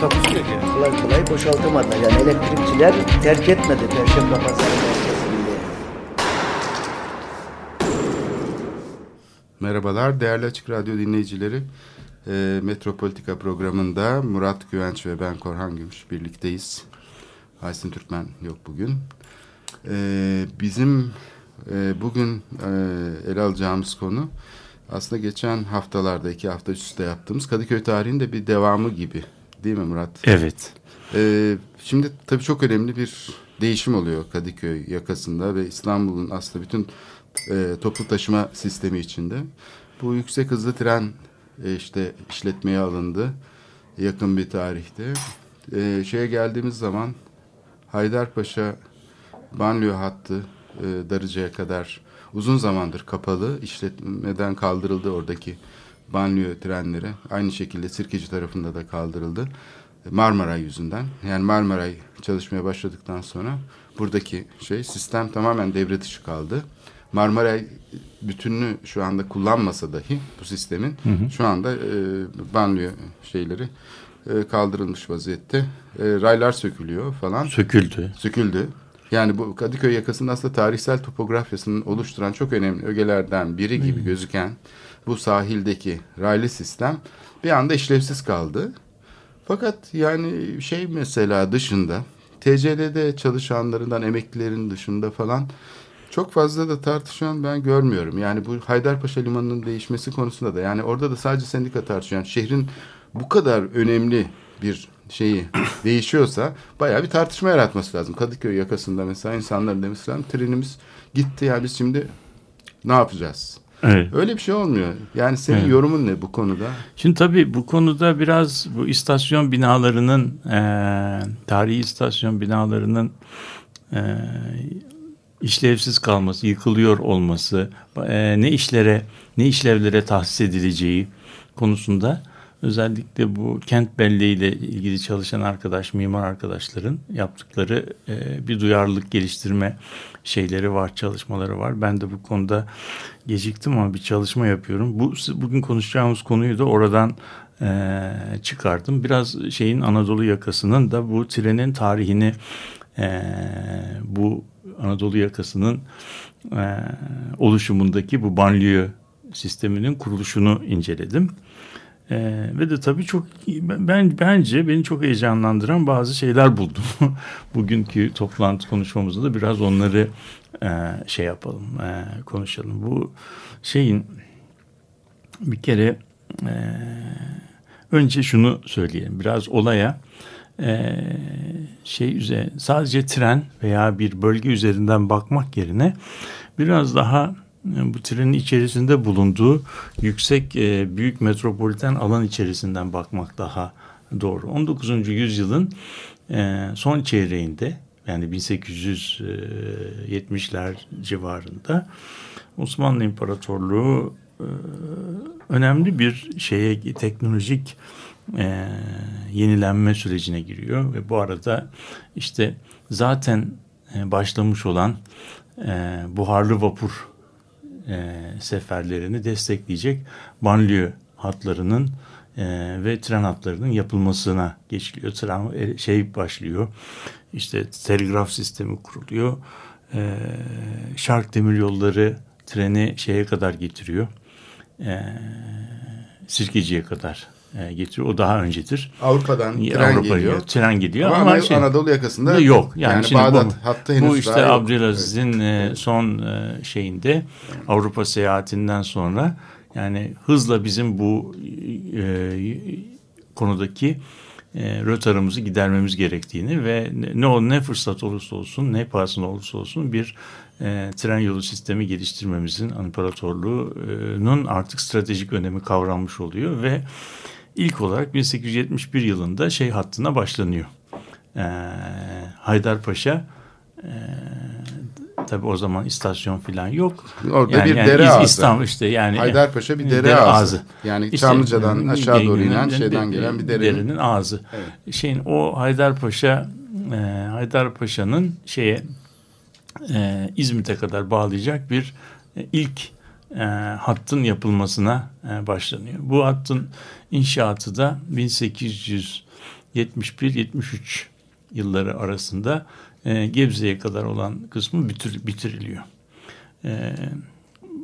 Takusuyor ki. Kolay kolay boşaltamadılar. Yani elektrikçiler terk etmedi Perşembe Pazarı merkezinde. Merhabalar değerli Açık Radyo dinleyicileri. E, Metropolitika programında Murat Güvenç ve ben Korhan Gümüş birlikteyiz. Aysin Türkmen yok bugün. E, bizim e, bugün e, ele alacağımız konu aslında geçen haftalarda iki hafta üst üste yaptığımız Kadıköy tarihinin de bir devamı gibi. Değil mi Murat? Evet. Ee, şimdi tabii çok önemli bir değişim oluyor Kadıköy yakasında ve İstanbul'un aslında bütün e, toplu taşıma sistemi içinde. Bu yüksek hızlı tren e, işte işletmeye alındı yakın bir tarihte. E, şeye geldiğimiz zaman Haydarpaşa banliyö hattı e, Darıca'ya kadar uzun zamandır kapalı. işletmeden kaldırıldı oradaki banliyö trenleri. Aynı şekilde Sirkeci tarafında da kaldırıldı. Marmaray yüzünden. Yani Marmaray çalışmaya başladıktan sonra buradaki şey sistem tamamen devre dışı kaldı. Marmaray bütününü şu anda kullanmasa dahi bu sistemin şu anda e, banliyö şeyleri e, kaldırılmış vaziyette. E, raylar sökülüyor falan. Söküldü. Söküldü. Yani bu Kadıköy yakasının aslında tarihsel topografyasını oluşturan çok önemli ögelerden biri gibi gözüken bu sahildeki raylı sistem bir anda işlevsiz kaldı. Fakat yani şey mesela dışında TCD'de çalışanlarından emeklilerin dışında falan çok fazla da tartışan ben görmüyorum. Yani bu Haydarpaşa Limanı'nın değişmesi konusunda da yani orada da sadece sendika tartışıyor. Yani şehrin bu kadar önemli bir şeyi değişiyorsa bayağı bir tartışma yaratması lazım. Kadıköy yakasında mesela insanların demesi lazım trenimiz gitti ya biz şimdi ne yapacağız? Evet. Öyle bir şey olmuyor. Yani senin Evet. yorumun ne bu konuda? Şimdi tabii bu konuda biraz bu istasyon binalarının eee tarihi istasyon binalarının eee, işlevsiz kalması, yıkılıyor olması, eee, ne işlere, ne işlevlere tahsis edileceği konusunda özellikle bu kent belleğiyle ilgili çalışan arkadaş, mimar arkadaşların yaptıkları eee, bir duyarlılık geliştirme şeyleri var, çalışmaları var. Ben de bu konuda geciktim ama bir çalışma yapıyorum. Bu bugün konuşacağımız konuyu da oradan eee, çıkardım. Biraz şeyin Anadolu yakasının da bu trenin tarihini eee, bu Anadolu yakasının eee, oluşumundaki bu banliyö sisteminin kuruluşunu inceledim. Eee, ve de tabii çok ben bence beni çok heyecanlandıran bazı şeyler buldum. Bugünkü toplantı konuşmamızda da biraz onları eee, şey yapalım, eee, konuşalım. Bu şeyin bir kere eee, önce şunu söyleyelim. Biraz olaya eee, şey üzerine sadece tren veya bir bölge üzerinden bakmak yerine biraz daha e, bu trenin içerisinde bulunduğu yüksek e, büyük metropoliten alan içerisinden bakmak daha doğru. 19. yüzyılın e, son çeyreğinde yani 1870'ler civarında Osmanlı İmparatorluğu e, önemli bir şeye teknolojik e, yenilenme sürecine giriyor ve bu arada işte zaten e, başlamış olan e, buharlı vapur e, seferlerini destekleyecek banliyö hatlarının e, ve tren hatlarının yapılmasına geçiliyor. Tren e, şey başlıyor. İşte telgraf sistemi kuruluyor. E, şark demiryolları treni şeye kadar getiriyor. E, Sirkeci'ye kadar getiriyor. O daha öncedir. Avrupa'dan tren Avrupa geliyor. Tren geliyor Ama, ama, şey- Anadolu yakasında da yok. Yani, şimdi Bağdat bu, hattı henüz bu işte. Abdülaziz'in e, son e, şeyinde Avrupa seyahatinden sonra yani hızla bizim bu e, konudaki e, rötarımızı gidermemiz gerektiğini ve ne, ne fırsat olursa olsun ne pahasına olursa olsun bir e, tren yolu sistemi geliştirmemizin imparatorluğunun artık stratejik önemi kavranmış oluyor ve ilk olarak 1871 yılında şey hattına başlanıyor. e, Haydarpaşa e, tabi o zaman istasyon falan yok. Orada bir dere ağzı. İstanbul işte yani Haydarpaşa bir dere, ağzı. Yani İşte, Çamlıca'dan aşağı doğru inen şeyden bir- gelen bir derenin. ağzı. Şeyin o Haydarpaşa e, Haydarpaşa'nın şeye e, İzmit'e kadar bağlayacak bir e, ilk e, hattın yapılmasına e, başlanıyor. Bu hattın inşaatı da 1871-73 yılları arasında e, Gebze'ye kadar olan kısmı bitir, bitiriliyor. E,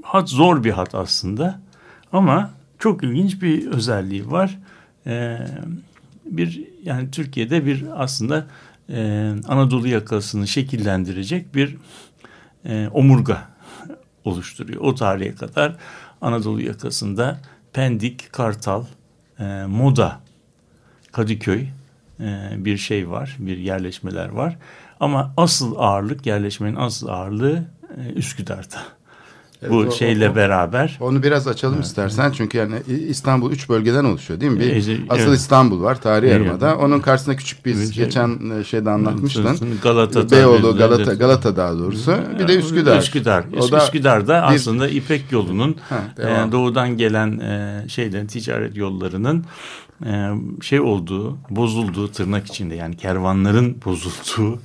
hat zor bir hat aslında ama çok ilginç bir özelliği var. E, bir yani Türkiye'de bir aslında e, Anadolu yakasını şekillendirecek bir e, omurga oluşturuyor. O tarihe kadar Anadolu yakasında Pendik, Kartal, e, Moda, Kadıköy e, bir şey var, bir yerleşmeler var. Ama asıl ağırlık, yerleşmenin asıl ağırlığı e, Üsküdar'da. Bu o- şeyle o- beraber Onu biraz açalım istersen çünkü yani İstanbul üç bölgeden oluşuyor değil mi? Bir Evet, asıl evet. İstanbul var tarihi Evet. yarımada. Onun karşısında küçük bir Evet. geçen e, şeyde anlatmıştın. Galata Beyoğlu, Galata, Galata daha doğrusu. Bir de Üsküdar. Üsküdar. O da Üsküdar'da bir- aslında İpek yolunun Ha, e, doğudan gelen e, şeyden ticaret yollarının e, şey olduğu, bozulduğu tırnak içinde yani kervanların bozulduğu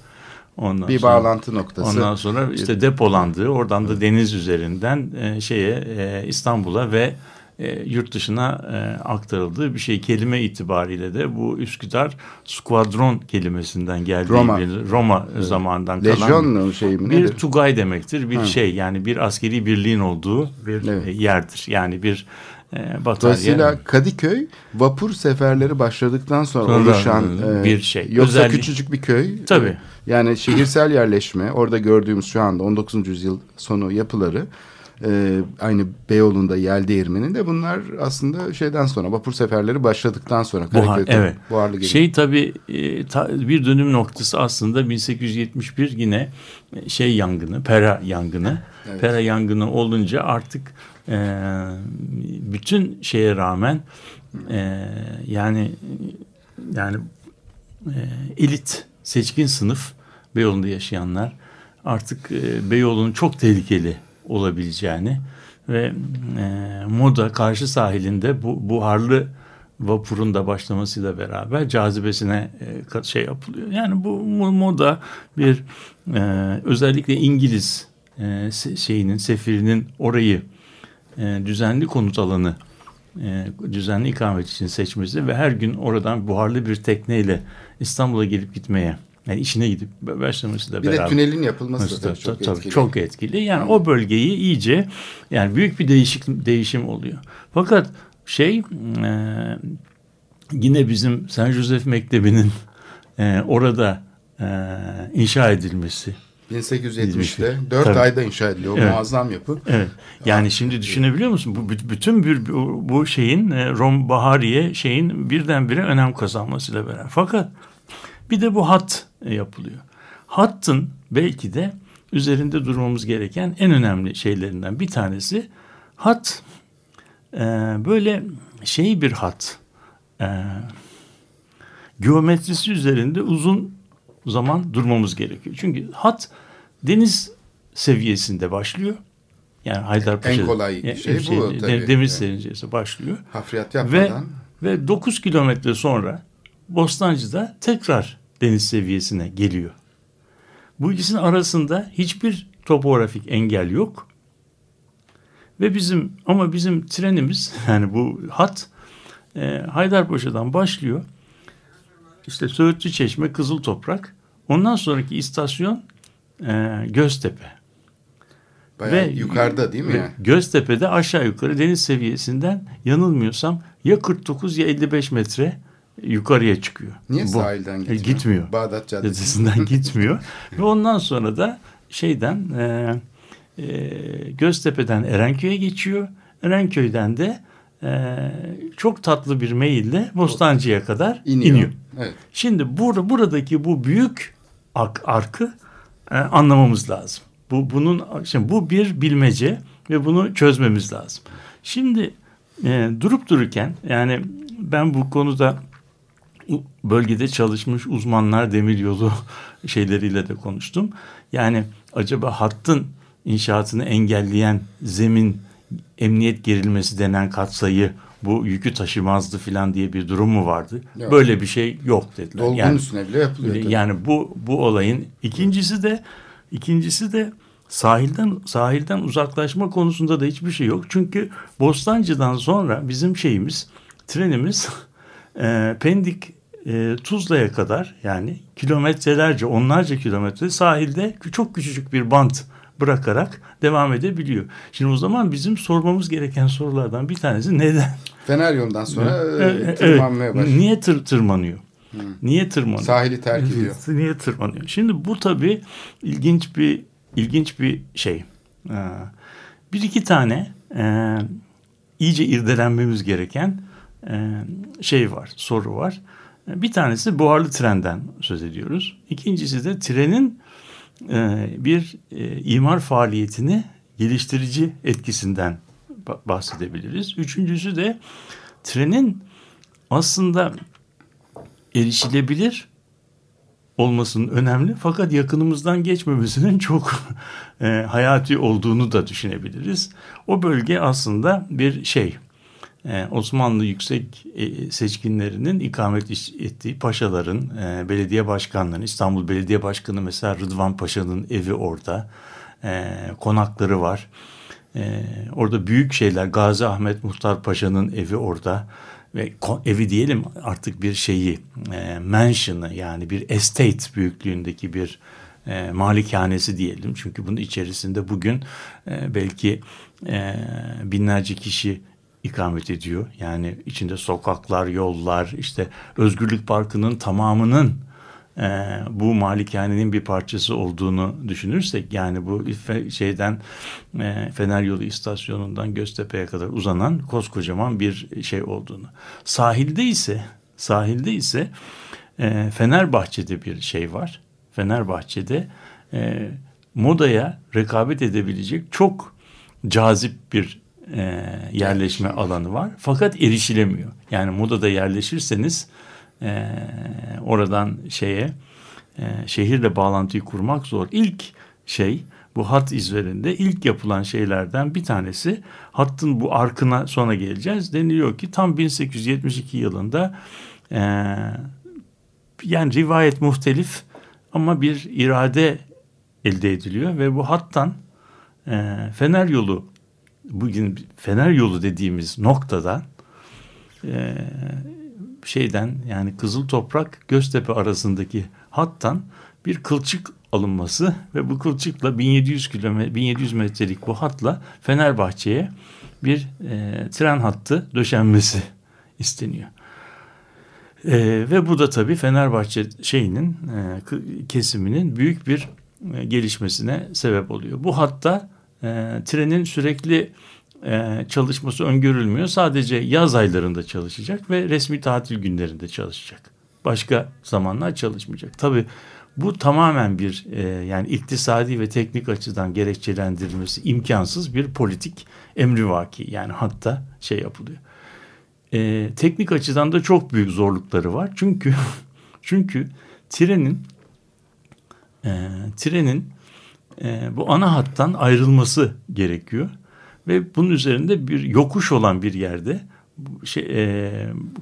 ondan bir sonra- bağlantı noktası. Ondan sonra işte depolandığı, oradan da deniz üzerinden e, şeye e, İstanbul'a ve e, yurt dışına e, aktarıldığı bir şey. Kelime itibariyle de bu Üsküdar skvadron kelimesinden geldiği Roma. bir Roma zamanından kalan Lejyon şey mi bir nedir? tugay demektir. Bir Ha. şey yani bir askeri birliğin olduğu bir Evet. e, yerdir. Yani bir e, batarya. Dolayısıyla Kadıköy vapur seferleri başladıktan sonra, Sonra, oluşan e, e, bir şey. Yoksa Özellik- küçücük bir köy. Tabii. Yani şehirsel yerleşme orada gördüğümüz şu anda 19. yüzyıl sonu yapıları e, aynı Beyoğlu'nda yel değirmeni de bunlar aslında şeyden sonra vapur seferleri başladıktan sonra Buhar, evet. buharlı gemi. Şey tabii e, ta- bir dönüm noktası aslında 1871 yine şey yangını, Pera yangını. Evet. Pera yangını olunca artık e, bütün şeye rağmen e, yani yani e, elit seçkin sınıf Beyoğlu'nda yaşayanlar artık e, Beyoğlu'nun çok tehlikeli olabileceğini ve e, Moda karşı sahilinde bu buharlı vapurun da başlamasıyla beraber cazibesine e, şey yapılıyor. Yani bu mo- moda bir e, özellikle İngiliz e, şeyinin sefirinin orayı e, düzenli konut alanı e, düzenli ikamet için seçmesi ve her gün oradan buharlı bir tekneyle İstanbul'a gelip gitmeye yani işine gidip başlamasıyla bir beraber. de tünelin yapılması da Mesela tabii çok tabii etkili. çok etkili. Yani o bölgeyi iyice yani büyük bir değişik değişim oluyor. Fakat şey e, yine bizim Saint Joseph Mektebi'nin e, orada e, inşa edilmesi. 1870'te 4 Tabii. ayda inşa ediliyor. O Evet. muazzam yapı. Evet. Yani şimdi düşünebiliyor musun? Bu bü- bütün bir bu, şeyin e, Rom Bahariye şeyin birdenbire önem kazanmasıyla beraber. Fakat bir de bu hat e, yapılıyor. Hattın belki de üzerinde durmamız gereken en önemli şeylerinden bir tanesi hat e, böyle şey bir hat. E, geometrisi üzerinde uzun zaman durmamız gerekiyor. Çünkü hat deniz seviyesinde başlıyor. Yani Haydarpaşa En kolay e, şey bu de- tabii. Deniz Evet. seviyesi başlıyor. Hafriyat Ve yapmadan. ve 9 kilometre sonra Bostancı'da tekrar deniz seviyesine geliyor. Bu ikisinin arasında hiçbir topografik engel yok. Ve bizim ama bizim trenimiz yani bu hat e, Haydarpaşa'dan başlıyor. İşte Söğütlü Çeşme, Kızıl Toprak. Ondan sonraki istasyon e, Göztepe. Bayağı yukarıda değil mi? ve yani? Göztepe'de aşağı yukarı deniz seviyesinden yanılmıyorsam ya 49 ya 55 metre yukarıya çıkıyor. Niye Bu- sahilden E, gitmiyor? Gitmiyor. Bağdat Caddesi. Caddesi'nden gitmiyor. Ve ondan sonra da şeyden e, e, Göztepe'den Erenköy'e geçiyor. Erenköy'den de e, çok tatlı bir meyille Bostancı'ya kadar İniyor. iniyor. Evet. Şimdi burada buradaki bu büyük arkı e, anlamamız lazım. Bu bunun şimdi bu bir bilmece ve bunu çözmemiz lazım. Şimdi e, durup dururken yani ben bu konuda bölgede çalışmış uzmanlar demiryolu şeyleriyle de konuştum. Yani acaba hattın inşaatını engelleyen zemin emniyet gerilmesi denen katsayı bu yükü taşımazdı filan diye bir durum mu vardı? Yok. Böyle bir şey yok dediler. Dolgun Yani- üstüne bile yapılıyor. tabii. yani bu bu olayın ikincisi de ikincisi de sahilden sahilden uzaklaşma konusunda da hiçbir şey yok. Çünkü Bostancı'dan sonra bizim şeyimiz trenimiz e, Pendik e, Tuzla'ya kadar yani kilometrelerce onlarca kilometre sahilde çok küçücük bir bant bırakarak devam edebiliyor. Şimdi o zaman bizim sormamız gereken sorulardan bir tanesi neden? Fener yolundan sonra e, Evet, tırmanmaya başlıyor. Niye tır, tırmanıyor? Niye tırmanıyor? Sahili terk ediyor. Niye tırmanıyor? Şimdi bu tabii ilginç bir ilginç bir şey. Ee, Bir iki tane e, iyice irdelenmemiz gereken e, şey var, soru var. Bir tanesi buharlı trenden söz ediyoruz. İkincisi de trenin bir e, imar faaliyetini geliştirici etkisinden ba- bahsedebiliriz. Üçüncüsü de trenin aslında erişilebilir olmasının önemli fakat yakınımızdan geçmemesinin çok e, hayati olduğunu da düşünebiliriz. O bölge aslında bir şey e, Osmanlı yüksek e, seçkinlerinin ikamet ettiği paşaların, e, belediye başkanlarının, İstanbul Belediye Başkanı mesela Rıdvan Paşa'nın evi orada, e, konakları var. E, orada büyük şeyler, Gazi Ahmet Muhtar Paşa'nın evi orada ve evi diyelim artık bir şeyi, e, mansion'ı yani bir estate büyüklüğündeki bir e, malikanesi diyelim. Çünkü bunun içerisinde bugün e, belki e, binlerce kişi ikamet ediyor. Yani içinde sokaklar, yollar, işte Özgürlük Parkı'nın tamamının e, bu malikanenin bir parçası olduğunu düşünürsek yani bu şeyden e, Fener Yolu istasyonundan Göztepe'ye kadar uzanan koskocaman bir şey olduğunu. Sahilde ise sahilde ise e, Fenerbahçe'de bir şey var. Fenerbahçe'de e, modaya rekabet edebilecek çok cazip bir e, yerleşme alanı var. Fakat erişilemiyor. Yani modada yerleşirseniz e, oradan şeye e, şehirle bağlantıyı kurmak zor. İlk şey bu hat izlerinde ilk yapılan şeylerden bir tanesi hattın bu arkına sonra geleceğiz. Deniliyor ki tam 1872 yılında e, yani rivayet muhtelif ama bir irade elde ediliyor ve bu hattan e, Fener yolu bugün Fener yolu dediğimiz noktadan e, şeyden yani Kızıl Toprak Göztepe arasındaki hattan bir kılçık alınması ve bu kılçıkla 1700 kilometre 1700 metrelik bu hatla Fenerbahçe'ye bir e, tren hattı döşenmesi isteniyor. E, ve bu da tabii Fenerbahçe şeyinin e, kesiminin büyük bir e, gelişmesine sebep oluyor. Bu hatta e, trenin sürekli e, çalışması öngörülmüyor. Sadece yaz aylarında çalışacak ve resmi tatil günlerinde çalışacak. Başka zamanlar çalışmayacak. Tabii bu tamamen bir e, yani iktisadi ve teknik açıdan gerekçelendirilmesi imkansız bir politik emrivaki. Yani hatta şey yapılıyor. E, teknik açıdan da çok büyük zorlukları var. Çünkü çünkü trenin e, trenin e, bu ana hattan ayrılması gerekiyor ve bunun üzerinde bir yokuş olan bir yerde şey, e,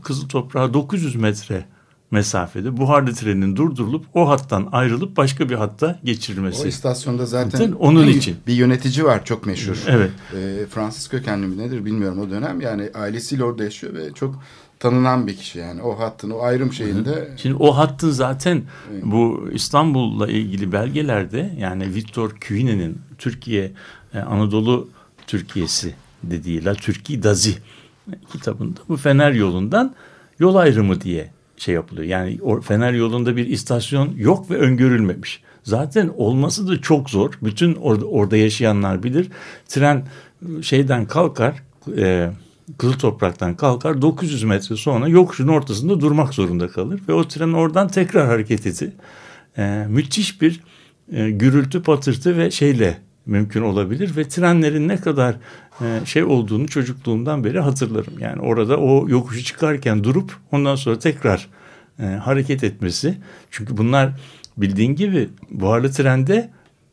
Kızıl Toprağa 900 metre mesafede buharlı trenin durdurulup o hattan ayrılıp başka bir hatta geçirilmesi. O istasyonda zaten Zaten onun için. bir yönetici var çok meşhur. Evet. Ee, Fransız kökenli mi nedir bilmiyorum o dönem. Yani ailesiyle orada yaşıyor ve çok tanınan bir kişi yani. O hattın o ayrım şeyinde Şimdi o hattın zaten bu İstanbul'la ilgili belgelerde yani Victor Kühne'nin Türkiye e, Anadolu Türkiye'si dediği La Türkiye Dazi kitabında bu Fener yolundan yol ayrımı diye şey yapılıyor. Yani o Fener yolunda bir istasyon yok ve öngörülmemiş. Zaten olması da çok zor. Bütün orada, orada yaşayanlar bilir. Tren şeyden kalkar, e, Kızıl Toprak'tan kalkar 900 metre sonra yokuşun ortasında durmak zorunda kalır ve o tren oradan tekrar hareket eti e, müthiş bir e, gürültü patırtı ve şeyle mümkün olabilir ve trenlerin ne kadar e, şey olduğunu çocukluğumdan beri hatırlarım. Yani orada o yokuşu çıkarken durup ondan sonra tekrar e, hareket etmesi. Çünkü bunlar bildiğin gibi buharlı trende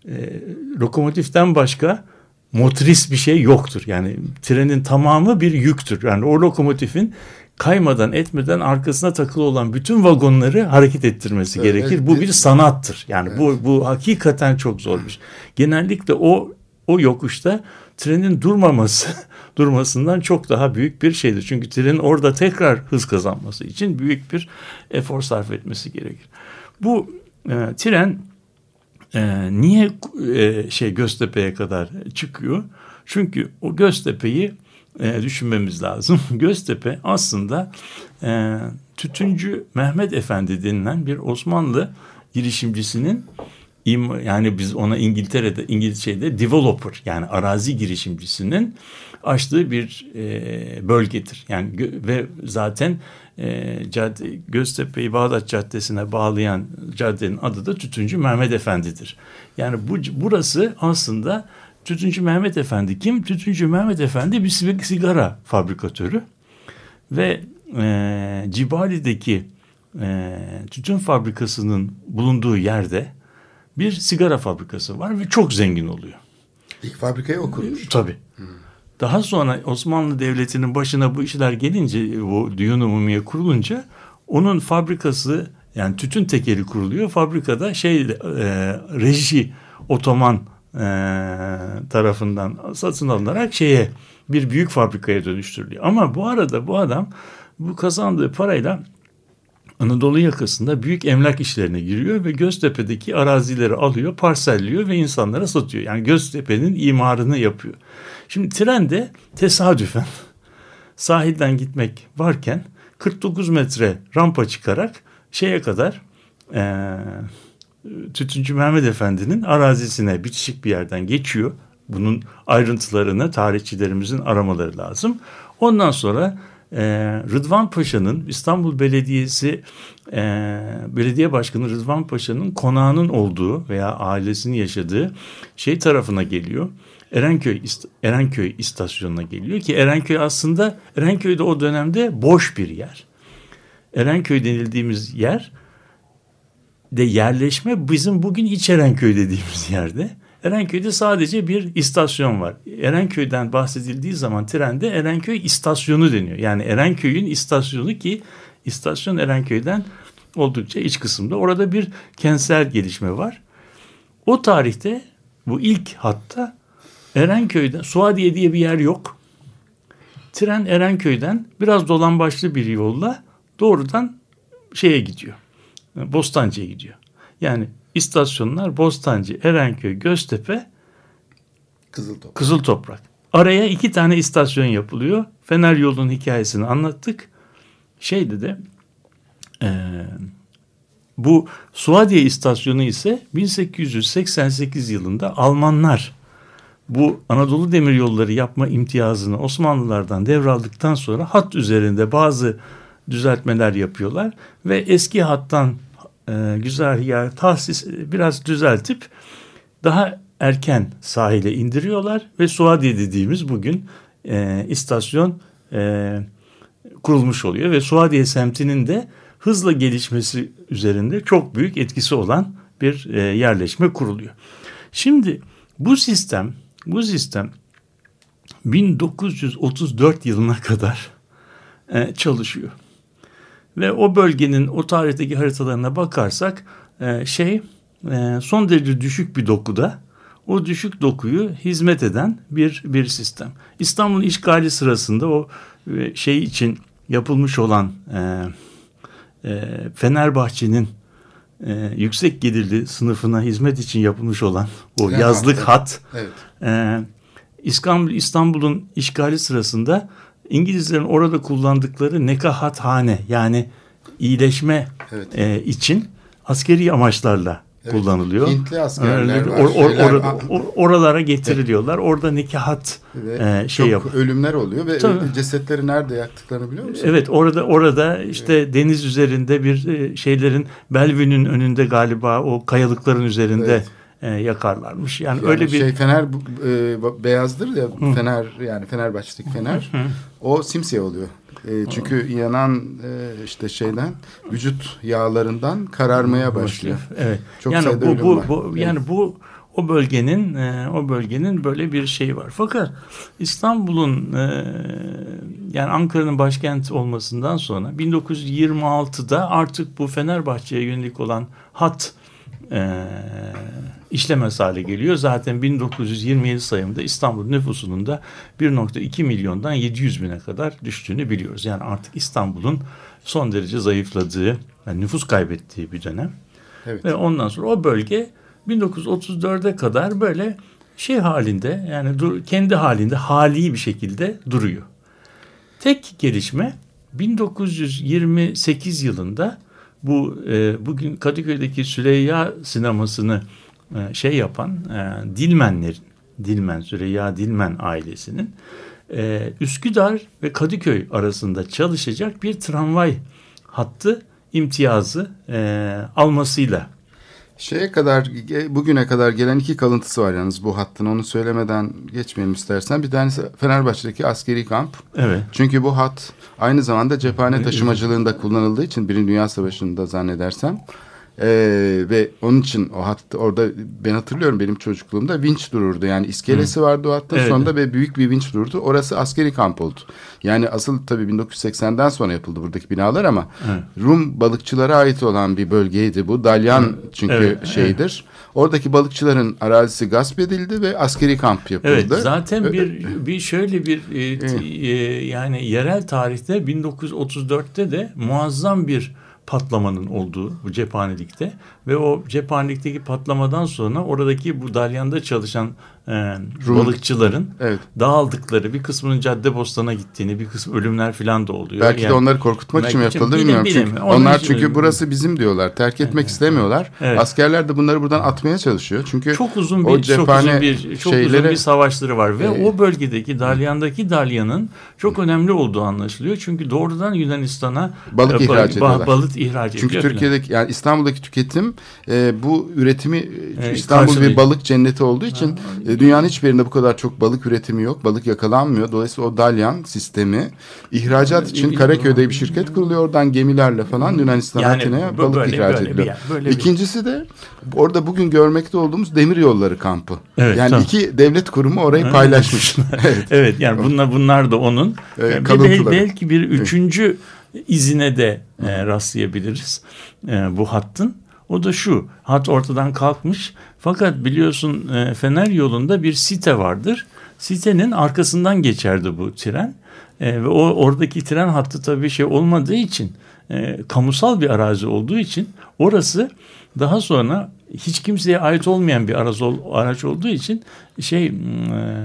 e, lokomotiften başka motoris bir şey yoktur. Yani trenin tamamı bir yüktür. Yani o lokomotifin kaymadan etmeden arkasına takılı olan bütün vagonları hareket ettirmesi Evet, gerekir. evet. Bu bir sanattır. Yani bu bu hakikaten çok zor bir şey. Genellikle o o yokuşta trenin durmaması durmasından çok daha büyük bir şeydir. Çünkü trenin orada tekrar hız kazanması için büyük bir efor sarf etmesi gerekir. Bu e, tren e, niye e, şey Göztepe'ye kadar çıkıyor? Çünkü o Göztepe'yi e, düşünmemiz lazım. Göztepe aslında e, Tütüncü Mehmet Efendi denilen bir Osmanlı girişimcisinin im- yani biz ona İngiltere'de İngilizce'de developer yani arazi girişimcisinin açtığı bir e, bölgedir. Yani ve zaten e, cadde, Göztepe'yi Bağdat Caddesi'ne bağlayan caddenin adı da Tütüncü Mehmet Efendi'dir. Yani bu burası aslında Tütüncü Mehmet Efendi kim? Tütüncü Mehmet Efendi bir sig- sigara fabrikatörü ve e, Cibali'deki e, tütün fabrikasının bulunduğu yerde bir sigara fabrikası var ve çok zengin oluyor. İlk fabrikayı o kurmuş. Tabii. Daha sonra Osmanlı Devleti'nin başına bu işler gelince, bu düğün umumiye kurulunca onun fabrikası yani tütün tekeri kuruluyor. Fabrikada şey e, reji otoman e, tarafından satın alınarak şeye bir büyük fabrikaya dönüştürülüyor. Ama bu arada bu adam bu kazandığı parayla Anadolu yakasında büyük emlak işlerine giriyor ve Göztepe'deki arazileri alıyor, parselliyor ve insanlara satıyor. Yani Göztepe'nin imarını yapıyor. Şimdi trende tesadüfen sahilden gitmek varken 49 metre rampa çıkarak şeye kadar eee Tütüncü Mehmet Efendi'nin arazisine bitişik bir yerden geçiyor. Bunun ayrıntılarını tarihçilerimizin aramaları lazım. Ondan sonra e, Rıdvan Paşa'nın İstanbul Belediyesi e, Belediye Başkanı Rıdvan Paşa'nın konağının olduğu veya ailesinin yaşadığı şey tarafına geliyor. Erenköy Erenköy istasyonuna geliyor ki Erenköy aslında Erenköy'de o dönemde boş bir yer. Erenköy denildiğimiz yer de yerleşme bizim bugün İç Erenköy dediğimiz yerde. Erenköy'de sadece bir istasyon var. Erenköy'den bahsedildiği zaman trende Erenköy istasyonu deniyor. Yani Erenköy'ün istasyonu ki istasyon Erenköy'den oldukça iç kısımda. Orada bir kentsel gelişme var. O tarihte bu ilk hatta Erenköy'den Suadiye diye bir yer yok. Tren Erenköy'den biraz dolambaçlı bir yolla doğrudan şeye gidiyor. Bostancı'ya gidiyor. Yani istasyonlar Bostancı, Erenköy, Göztepe, Kızıl top. Kızıl Toprak. Araya iki tane istasyon yapılıyor. Fener yolunun hikayesini anlattık. Şeydi de e, bu Suadiye istasyonu ise 1888 yılında Almanlar bu Anadolu Demiryolları yapma imtiyazını Osmanlılardan devraldıktan sonra hat üzerinde bazı düzeltmeler yapıyorlar ve eski hattan e, güzergahı tahsis biraz düzeltip daha erken sahile indiriyorlar ve Suadiye dediğimiz bugün e, istasyon e, kurulmuş oluyor ve Suadiye semtinin de hızla gelişmesi üzerinde çok büyük etkisi olan bir e, yerleşme kuruluyor. Şimdi bu sistem bu sistem 1934 yılına kadar e, çalışıyor. Ve o bölgenin o tarihteki haritalarına bakarsak e, şey e, son derece düşük bir dokuda o düşük dokuyu hizmet eden bir bir sistem. İstanbul işgali sırasında o e, şey için yapılmış olan e, e, Fenerbahçe'nin e, yüksek gelirli sınıfına hizmet için yapılmış olan o Tren yazlık hattı. hat Evet. Ee, İstanbul İstanbul'un işgali sırasında İngilizlerin orada kullandıkları nekahathane yani iyileşme Evet. e, için askeri amaçlarla Evet. kullanılıyor. Hintli askerler Öyle- var, or- or- şeyler- or- or- oralara getiriliyorlar. Orada nekahat Ve e, şey yap. ölümler oluyor ve Tabii. cesetleri nerede yaktıklarını biliyor musun? Evet orada orada işte deniz üzerinde bir e, şeylerin Bellevüe'nün önünde galiba o kayalıkların üzerinde Evet. E, yakarlarmış. Yani, Yani öyle bir şey Fener e, beyazdır ya Fener yani Fenerbahçe'deki Fener o simsiyah oluyor. E, çünkü yanan e, işte şeyden vücut yağlarından kararmaya başlıyor. Evet. Çok yani bu, bu, var. bu yani bu o bölgenin e, o bölgenin böyle bir şeyi var. Fakat İstanbul'un e, yani Ankara'nın başkent olmasından sonra 1926'da artık bu Fenerbahçe'ye yönelik olan hat e, işlemez hale geliyor. Zaten 1927 sayımında İstanbul nüfusunun da 1.2 milyondan 700 bine kadar düştüğünü biliyoruz. Yani artık İstanbul'un son derece zayıfladığı, yani nüfus kaybettiği bir dönem. Evet. Ve ondan sonra o bölge 1934'e kadar böyle şey halinde yani dur, kendi halinde hali bir şekilde duruyor. Tek gelişme 1928 yılında bu e, bugün Kadıköy'deki Süreyya sinemasını e, şey yapan e, Dilmenlerin, Dilmen Süreyya Dilmen ailesinin e, Üsküdar ve Kadıköy arasında çalışacak bir tramvay hattı imtiyazı e, almasıyla. Şeye kadar bugüne kadar gelen iki kalıntısı var yalnız bu hattın. Onu söylemeden geçmeyelim istersen. Bir tanesi Fenerbahçe'deki askeri kamp. evet. Çünkü bu hat aynı zamanda cephane taşımacılığında kullanıldığı için Birinci Dünya Savaşı'nda zannedersem ee, ve onun için o hat orada ben hatırlıyorum benim çocukluğumda vinç dururdu. Yani iskelesi vardı o hattın Evet. sonunda ve büyük bir vinç dururdu. Orası askeri kamp oldu. Yani asıl tabii 1980'den sonra yapıldı buradaki binalar ama Rum balıkçılara ait olan bir bölgeydi bu. Dalyan çünkü Evet, şeydir. Oradaki balıkçıların arazisi gasp edildi ve askeri kamp yapıldı. Evet zaten bir bir şöyle bir e, e, yani yerel tarihte 1934'te de muazzam bir patlamanın olduğu bu cephanelikte ve o cephanelikteki patlamadan sonra oradaki bu dalyanda çalışan e, balıkçıların Evet. dağıldıkları bir kısmının Caddebostan'a gittiğini bir kısım ölümler falan da oluyor. Belki de Yani- onları korkutmak için mi yapıldı bilmiyorum. bilim. Çünkü Onun onlar için- çünkü burası bizim diyorlar. Terk etmek istemiyorlar. Evet. Askerler de bunları buradan atmaya çalışıyor. Çünkü çok uzun o bir çok uzun bir çok uzun şeyleri- bir savaşları var ve Ee, o bölgedeki Dalyan'daki Dalyan'ın çok önemli olduğu anlaşılıyor. Çünkü doğrudan Yunanistan'a Balık e, ihraç ediyorlar. Balık ihraç Çünkü. Türkiye'deki yani İstanbul'daki tüketim e, bu üretimi e, Evet, İstanbul bir balık cenneti olduğu için e, dünyanın hiçbir yerinde bu kadar çok balık üretimi yok. Balık yakalanmıyor. Dolayısıyla o dalyan sistemi ihracat için Karaköy'de bir şirket kuruluyor. Oradan gemilerle falan Yunanistan'a Yani Atina'ya balık böyle- ihraç böyle ediliyor. yer, böyle bir- İkincisi de orada bugün görmekte olduğumuz demir yolları kampı. Evet, yani tamam. iki devlet kurumu orayı paylaşmış. evet. Evet yani bunlar bunlar da onun Ee, kalıntıları. bel- belki bir üçüncü izine de e, rastlayabiliriz e, bu hattın. O da şu hat ortadan kalkmış fakat biliyorsun e, Fener yolunda bir site vardır. Sitenin arkasından geçerdi bu tren E, ve o oradaki tren hattı tabii şey olmadığı için e, kamusal bir arazi olduğu için orası daha sonra hiç kimseye ait olmayan bir araç, araç olduğu için şey e,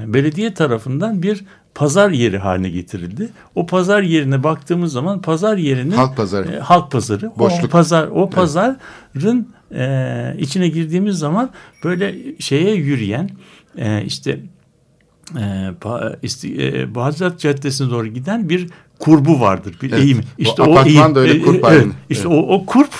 belediye tarafından bir pazar yeri haline getirildi. O pazar yerine baktığımız zaman pazar yerinin Halk pazarı. e, halk pazarı. O Boşluk. pazar o pazarın e, içine girdiğimiz zaman böyle şeye yürüyen e, işte e, pa- isti- e, Bağdat Caddesi'ne doğru giden bir kurbu vardır. Bir Evet. eğim. O İşte apartman eğim. da öyle E, kurp e, halinde. evet. İşte o, o kurp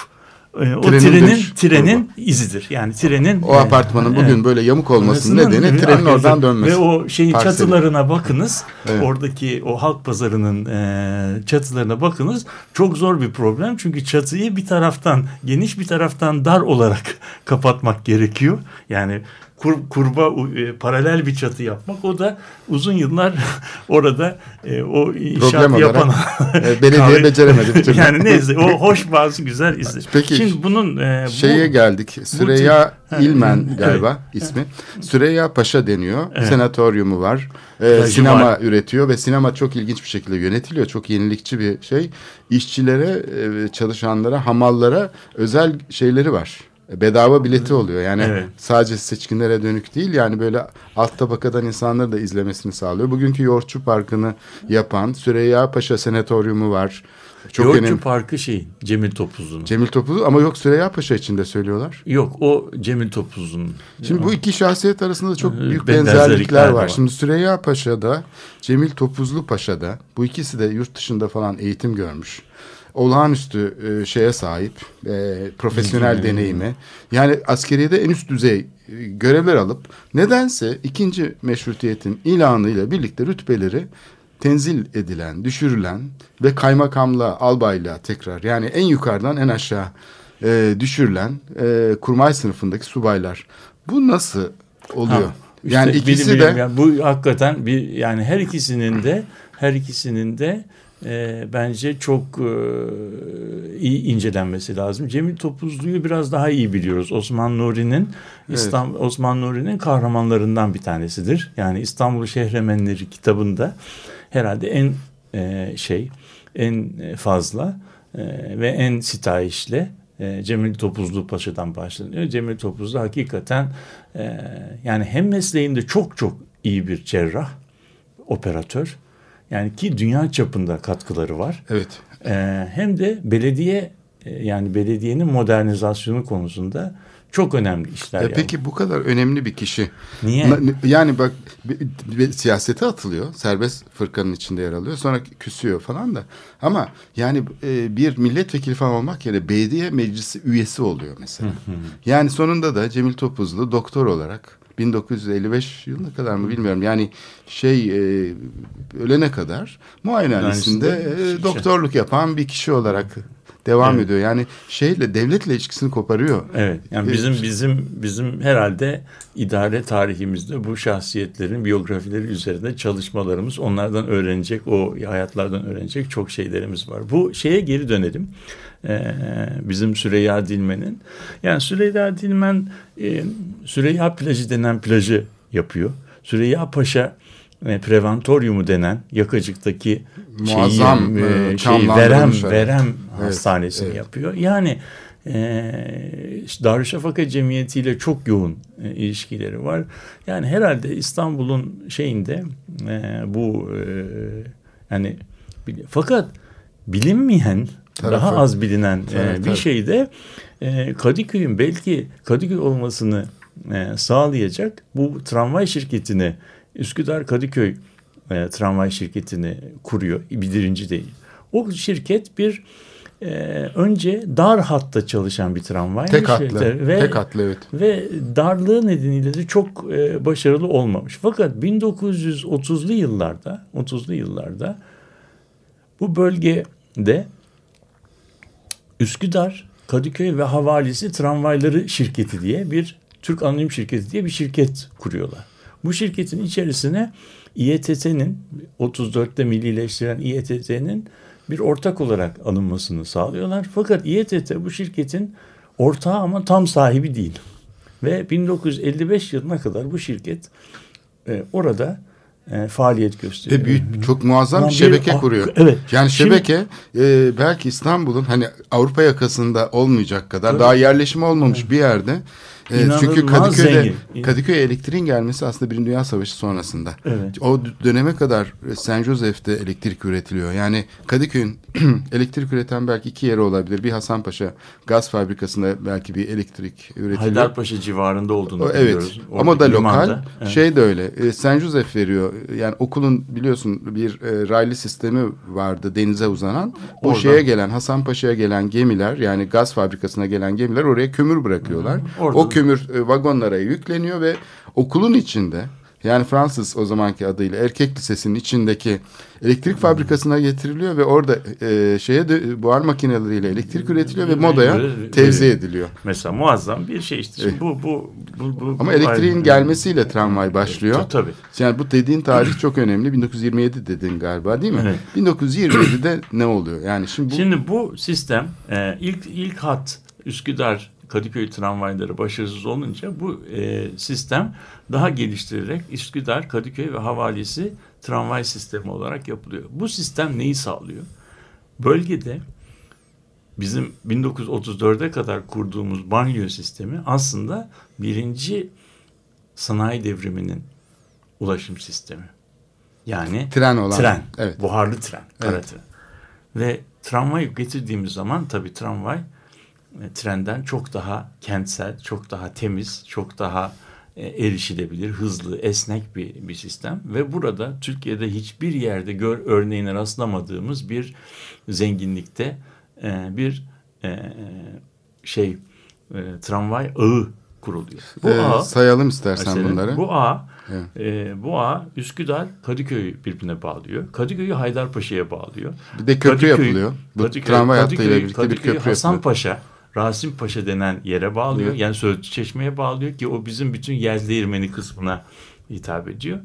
e, o Trenin trenin trenin izidir. Yani trenin O e, apartmanın bugün evet. böyle yamuk olmasının nedeni trenin oradan dönmesi. Ve o şeyin Parseli. çatılarına bakınız. Evet. Oradaki o halk pazarının e, çatılarına bakınız. Çok zor bir problem. Çünkü çatıyı bir taraftan geniş bir taraftan dar olarak kapatmak gerekiyor. Yani kur, kurba e, paralel bir çatı yapmak o da uzun yıllar orada e, o inşaat Problem yapan e, belediye Kahve- beceremedi bir türlü. yani neyse o hoş bazı güzel izler. Peki, Şimdi bunun e, bu- Şeye geldik. Süreyya Ha, İlmen evet. galiba ismi. Süreyya Paşa deniyor. Evet. Senatoryumu var. Plajı sinema var. üretiyor ve sinema çok ilginç bir şekilde yönetiliyor. Çok yenilikçi bir şey. İşçilere, e, çalışanlara, hamallara özel şeyleri var. Bedava bileti oluyor. Yani Evet. sadece seçkinlere dönük değil. Yani böyle alt tabakadan insanları da izlemesini sağlıyor. Bugünkü Yoğurtçu Parkı'nı yapan Süreyya Paşa Senatoryumu var. Çok Yoğurtçu önemli. Parkı şey Cemil Topuzlu'nun. Cemil Topuz ama yok Süreyya Paşa için de söylüyorlar. Yok o Cemil Topuzlu'nun. Şimdi bu iki şahsiyet arasında çok büyük benzerlikler benzerlikler var. var. Şimdi Süreyya Paşa'da, Cemil Topuzlu Paşa'da bu ikisi de yurt dışında falan eğitim görmüş. Olağanüstü e, şeye sahip, e, profesyonel deneyimi. Yani askeriyede en üst düzey e, görevler alıp nedense ikinci meşrutiyetin ilanıyla birlikte rütbeleri tenzil edilen, düşürülen ve kaymakamla, albayla tekrar yani en yukarıdan en aşağı e, düşürülen e, kurmay sınıfındaki subaylar. Bu nasıl oluyor? Ha, işte yani ikisi bilim- de bilim- yani bu hakikaten bir yani her ikisinin de her ikisinin de e, bence çok e, iyi incelenmesi lazım. Cemil Topuzlu'yu biraz daha iyi biliyoruz. Osman Nuri'nin İstanbul Osman Nuri'nin kahramanlarından bir tanesidir. Yani İstanbul Şehremenleri kitabında herhalde en e, şey en fazla e, ve en sitayişle e, Cemil Topuzlu Paşa'dan başlanıyor. Cemil Topuzlu hakikaten e, yani hem mesleğinde çok çok iyi bir cerrah, operatör. Yani ki dünya çapında katkıları var. evet E, hem de belediye e, yani belediyenin modernizasyonu konusunda çok önemli işler Ya yapıyor. peki bu kadar önemli bir kişi. Niye? Yani bak siyasete atılıyor. Serbest fırkanın içinde yer alıyor. Sonra küsüyor falan da. Ama yani e, bir milletvekili falan olmak yerine belediye meclisi üyesi oluyor mesela. yani sonunda da Cemil Topuzlu doktor olarak 1955 yılına kadar mı bilmiyorum. Yani şey e, ölene kadar muayenehanesinde e, şey- doktorluk yapan bir kişi olarak devam Evet. ediyor. Yani şeyle devletle ilişkisini koparıyor. Evet. Yani Ee, bizim bizim bizim herhalde idare tarihimizde bu şahsiyetlerin biyografileri üzerinde çalışmalarımız, onlardan öğrenecek, o hayatlardan öğrenecek çok şeylerimiz var. Bu şeye geri dönelim. Ee, bizim Süreyya Dilmen'in. Yani Süreyya Dilmen e, Süreyya plajı denen plajı yapıyor. Süreyya Paşa e, Preventoryumu denen yakacıktaki Muazzam, şeyi, e, şeyi, verem verem Evet, hastanesini evet. yapıyor. Yani e, işte Darüşşafaka Cemiyeti ile çok yoğun e, ilişkileri var. Yani herhalde İstanbul'un şeyinde e, bu e, yani fakat bilinmeyen Tarafı. daha az bilinen e, Evet, bir evet. şey de e, Kadıköy'ün belki Kadıköy olmasını e, sağlayacak bu tramvay şirketini Üsküdar Kadıköy tramvay şirketini kuruyor. Birinci değil. O şirket bir e, önce dar hatta çalışan bir tramvay. Tek hatlı. Ve, Tek hatlı evet. ve darlığı nedeniyle de çok e, başarılı olmamış. Fakat 1930'lu yıllarda 30'lu yıllarda bu bölgede Üsküdar, Kadıköy ve Havalisi Tramvayları Şirketi diye bir Türk Anonim Şirketi diye bir şirket kuruyorlar. Bu şirketin içerisine İETT'nin 34'te millileştiren İETT'nin bir ortak olarak alınmasını sağlıyorlar. Fakat İETT bu şirketin ortağı ama tam sahibi değil. Ve 1955 yılına kadar bu şirket e, orada e, faaliyet gösteriyor. Ve büyük çok muazzam bir bir- şebeke ah, kuruyor. evet. Yani Şimdi- şebeke e, belki İstanbul'un hani Avrupa yakasında olmayacak kadar daha yerleşim olmamış bir yerde. E, İnanılmaz çünkü Kadıköy'de zengin. Kadıköy'e elektriğin gelmesi aslında Birinci Dünya Savaşı sonrasında. Evet. O döneme kadar San Jose'de elektrik üretiliyor. Yani Kadıköy'ün elektrik üreten belki iki yeri olabilir. Bir Hasanpaşa gaz fabrikasında belki bir elektrik üretiliyor. Haydarpaşa civarında olduğunu O, evet biliyoruz. ama da lokal. Evet. Şey de öyle. E, Saint Joseph veriyor. Yani okulun biliyorsun bir e, raylı sistemi vardı denize uzanan. O Oradan. şeye gelen Hasanpaşa'ya gelen gemiler yani gaz fabrikasına gelen gemiler oraya kömür bırakıyorlar. Orada- O kömür e, vagonlara yükleniyor ve okulun içinde yani Fransız o zamanki adıyla erkek lisesinin içindeki elektrik fabrikasına getiriliyor ve orada e, şeye de, buhar makineleriyle elektrik üretiliyor ve modaya tevzi ediliyor. Mesela muazzam bir şey işte. Şimdi bu, bu, bu, bu, Ama bu- elektriğin Aynen. gelmesiyle tramvay başlıyor. Ta- Tabii. Yani bu dediğin tarih çok önemli. 1927 dedin galiba değil mi? Evet. 1927'de ne oluyor? Yani şimdi bu Şimdi bu sistem e, ilk ilk hat Üsküdar Kadıköy tramvayları başarısız olunca bu e, sistem daha geliştirilerek Üsküdar, Kadıköy ve Havalisi tramvay sistemi olarak yapılıyor. Bu sistem neyi sağlıyor? Bölgede bizim 1934'e kadar kurduğumuz banliyö sistemi aslında birinci sanayi devriminin ulaşım sistemi. Yani tren olan. tren, Evet. buharlı tren, kara Evet. tren. Ve tramvayı getirdiğimiz zaman tabii tramvay trenden çok daha kentsel, çok daha temiz, çok daha e, erişilebilir, hızlı, esnek bir, bir sistem. Ve burada Türkiye'de hiçbir yerde gör örneğine rastlamadığımız bir zenginlikte e, bir e, şey e, tramvay ağı kuruluyor. Bu Ee, ağ sayalım istersen mesela, bunları. Bu ağ Evet. e, bu ağ Üsküdar Kadıköy'ü birbirine bağlıyor. Kadıköy'ü Haydarpaşa'ya bağlıyor. Bir de köprü Kadıköy- yapılıyor. Bu Kadıköy- tramvay Kadıköy- hattıyla birlikte bir Kadıköy'ü köprü Hasan yapılıyor. Rasim Paşa denen yere bağlıyor. Yani Söğütlü Çeşme'ye bağlıyor ki o bizim bütün yel değirmeni kısmına hitap ediyor.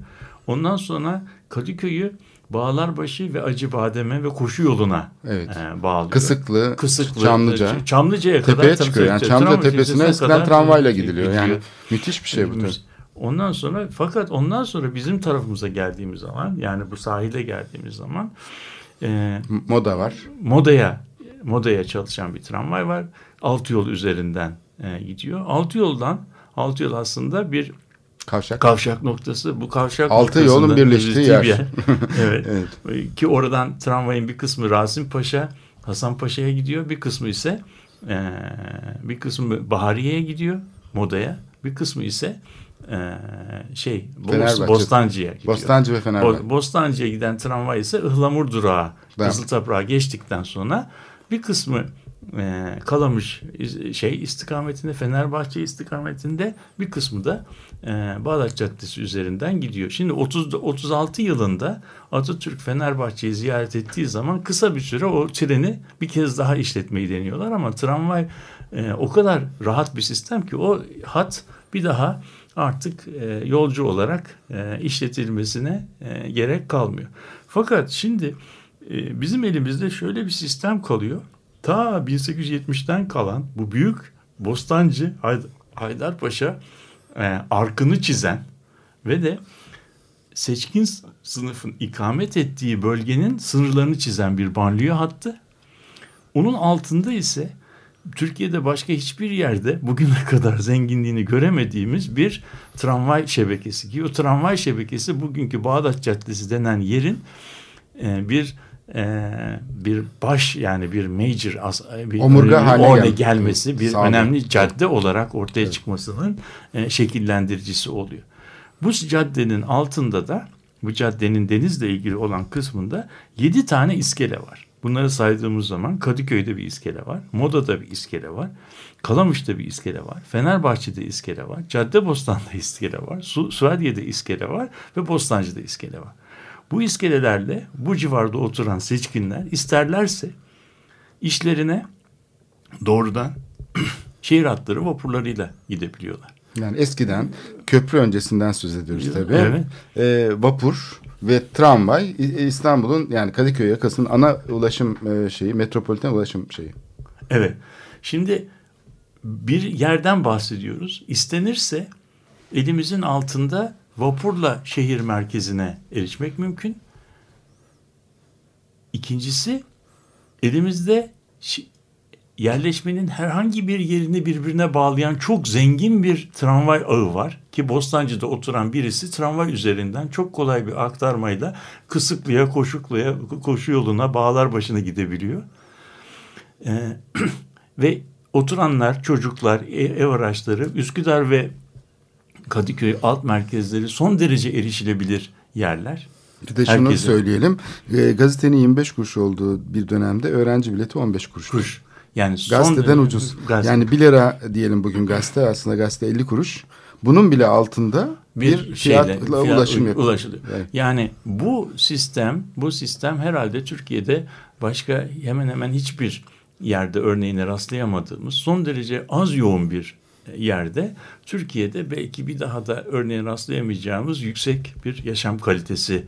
Ondan sonra Kadıköy'ü Bağlarbaşı ve Acıbadem'e ve koşu yoluna Evet. e, bağlıyor. Kısıklı, Kısıklı, Çamlıca. Çamlıca'ya kadar Tepeye çıkıyor. Yani Çamlıca Tramvay tepesine eskiden tramvayla gidiyor. gidiliyor. Yani müthiş bir şey bu tabii. Ondan sonra fakat ondan sonra bizim tarafımıza geldiğimiz zaman yani bu sahile geldiğimiz zaman e, Moda var. Moda'ya Moda'ya çalışan bir tramvay var. Altı yol üzerinden e, gidiyor. Altı yoldan altı yol aslında bir Kavşak. kavşak noktası. Bu kavşak Altı yolun birleştiği bir yer. evet. Ki oradan tramvayın bir kısmı Rasim Paşa, Hasan Paşa'ya gidiyor. Bir kısmı ise e, bir kısmı Bahariye'ye gidiyor. Moda'ya. Bir kısmı ise e, şey Fenerbahçe. Bostancı'ya gidiyor. Bostancı ve Fenerbahçe. Bo- Bostancı'ya giden tramvay ise Ihlamur durağı Kızıltoprağı geçtikten sonra bir kısmı e, Kalamış şey istikametinde Fenerbahçe istikametinde bir kısmı da e, Bağdat Caddesi üzerinden gidiyor. Şimdi 30 36 yılında Atatürk Fenerbahçe'yi ziyaret ettiği zaman kısa bir süre o treni bir kez daha işletmeyi deniyorlar ama tramvay e, o kadar rahat bir sistem ki o hat bir daha artık e, yolcu olarak e, işletilmesine e, gerek kalmıyor. Fakat şimdi e, bizim elimizde şöyle bir sistem kalıyor. Ta 1870'ten kalan bu büyük Bostancı Hayd- Haydarpaşa e, arkını çizen ve de seçkin sınıfın ikamet ettiği bölgenin sınırlarını çizen bir banliyö hattı. Onun altında ise Türkiye'de başka hiçbir yerde bugüne kadar zenginliğini göremediğimiz bir tramvay şebekesi ki o tramvay şebekesi bugünkü Bağdat Caddesi denen yerin e, bir e, bir baş yani bir major as, bir Omurga haline orne gel- gelmesi bir Sağ olun. önemli cadde olarak ortaya çıkmasının e, şekillendiricisi oluyor. Bu caddenin altında da bu caddenin denizle ilgili olan kısmında yedi tane iskele var. Bunları saydığımız zaman Kadıköy'de bir iskele var, Moda'da bir iskele var, Kalamış'ta bir iskele var, Fenerbahçe'de iskele var, Caddebostan'da iskele var, Su Suadiye'de iskele var ve Bostancı'da iskele var. Bu iskelelerle bu civarda oturan seçkinler isterlerse işlerine doğrudan şehir hatları vapurlarıyla gidebiliyorlar. Yani eskiden köprü öncesinden söz ediyoruz tabii. Evet. Ee, vapur ve tramvay İstanbul'un yani Kadıköy yakasının ana ulaşım e, şeyi, metropoliten ulaşım şeyi. Evet. Şimdi bir yerden bahsediyoruz. İstenirse elimizin altında vapurla şehir merkezine erişmek mümkün. İkincisi elimizde yerleşmenin herhangi bir yerini birbirine bağlayan çok zengin bir tramvay ağı var ki Bostancı'da oturan birisi tramvay üzerinden çok kolay bir aktarmayla Kısıklı'ya, Koşuklu'ya, koşu yoluna, bağlar başına gidebiliyor. Ee, ve oturanlar, çocuklar, e- ev araçları, Üsküdar ve Kadıköy alt merkezleri son derece erişilebilir yerler. Bir de şunu Herkese. söyleyelim. E, gazetenin 25 kuruş olduğu bir dönemde öğrenci bileti 15 kuruş. Kuruş. Yani son- Gazeteden ucuz. Gazete- Yani 1 lira diyelim bugün gazete aslında gazete 50 kuruş. Bunun bile altında bir, şeyle, fiyatla fiyat- ulaşım yapıyor. ulaşılıyor. Evet. Yani bu sistem, bu sistem herhalde Türkiye'de başka hemen hemen hiçbir yerde örneğine rastlayamadığımız son derece az yoğun bir yerde Türkiye'de belki bir daha da örneğine rastlayamayacağımız yüksek bir yaşam kalitesi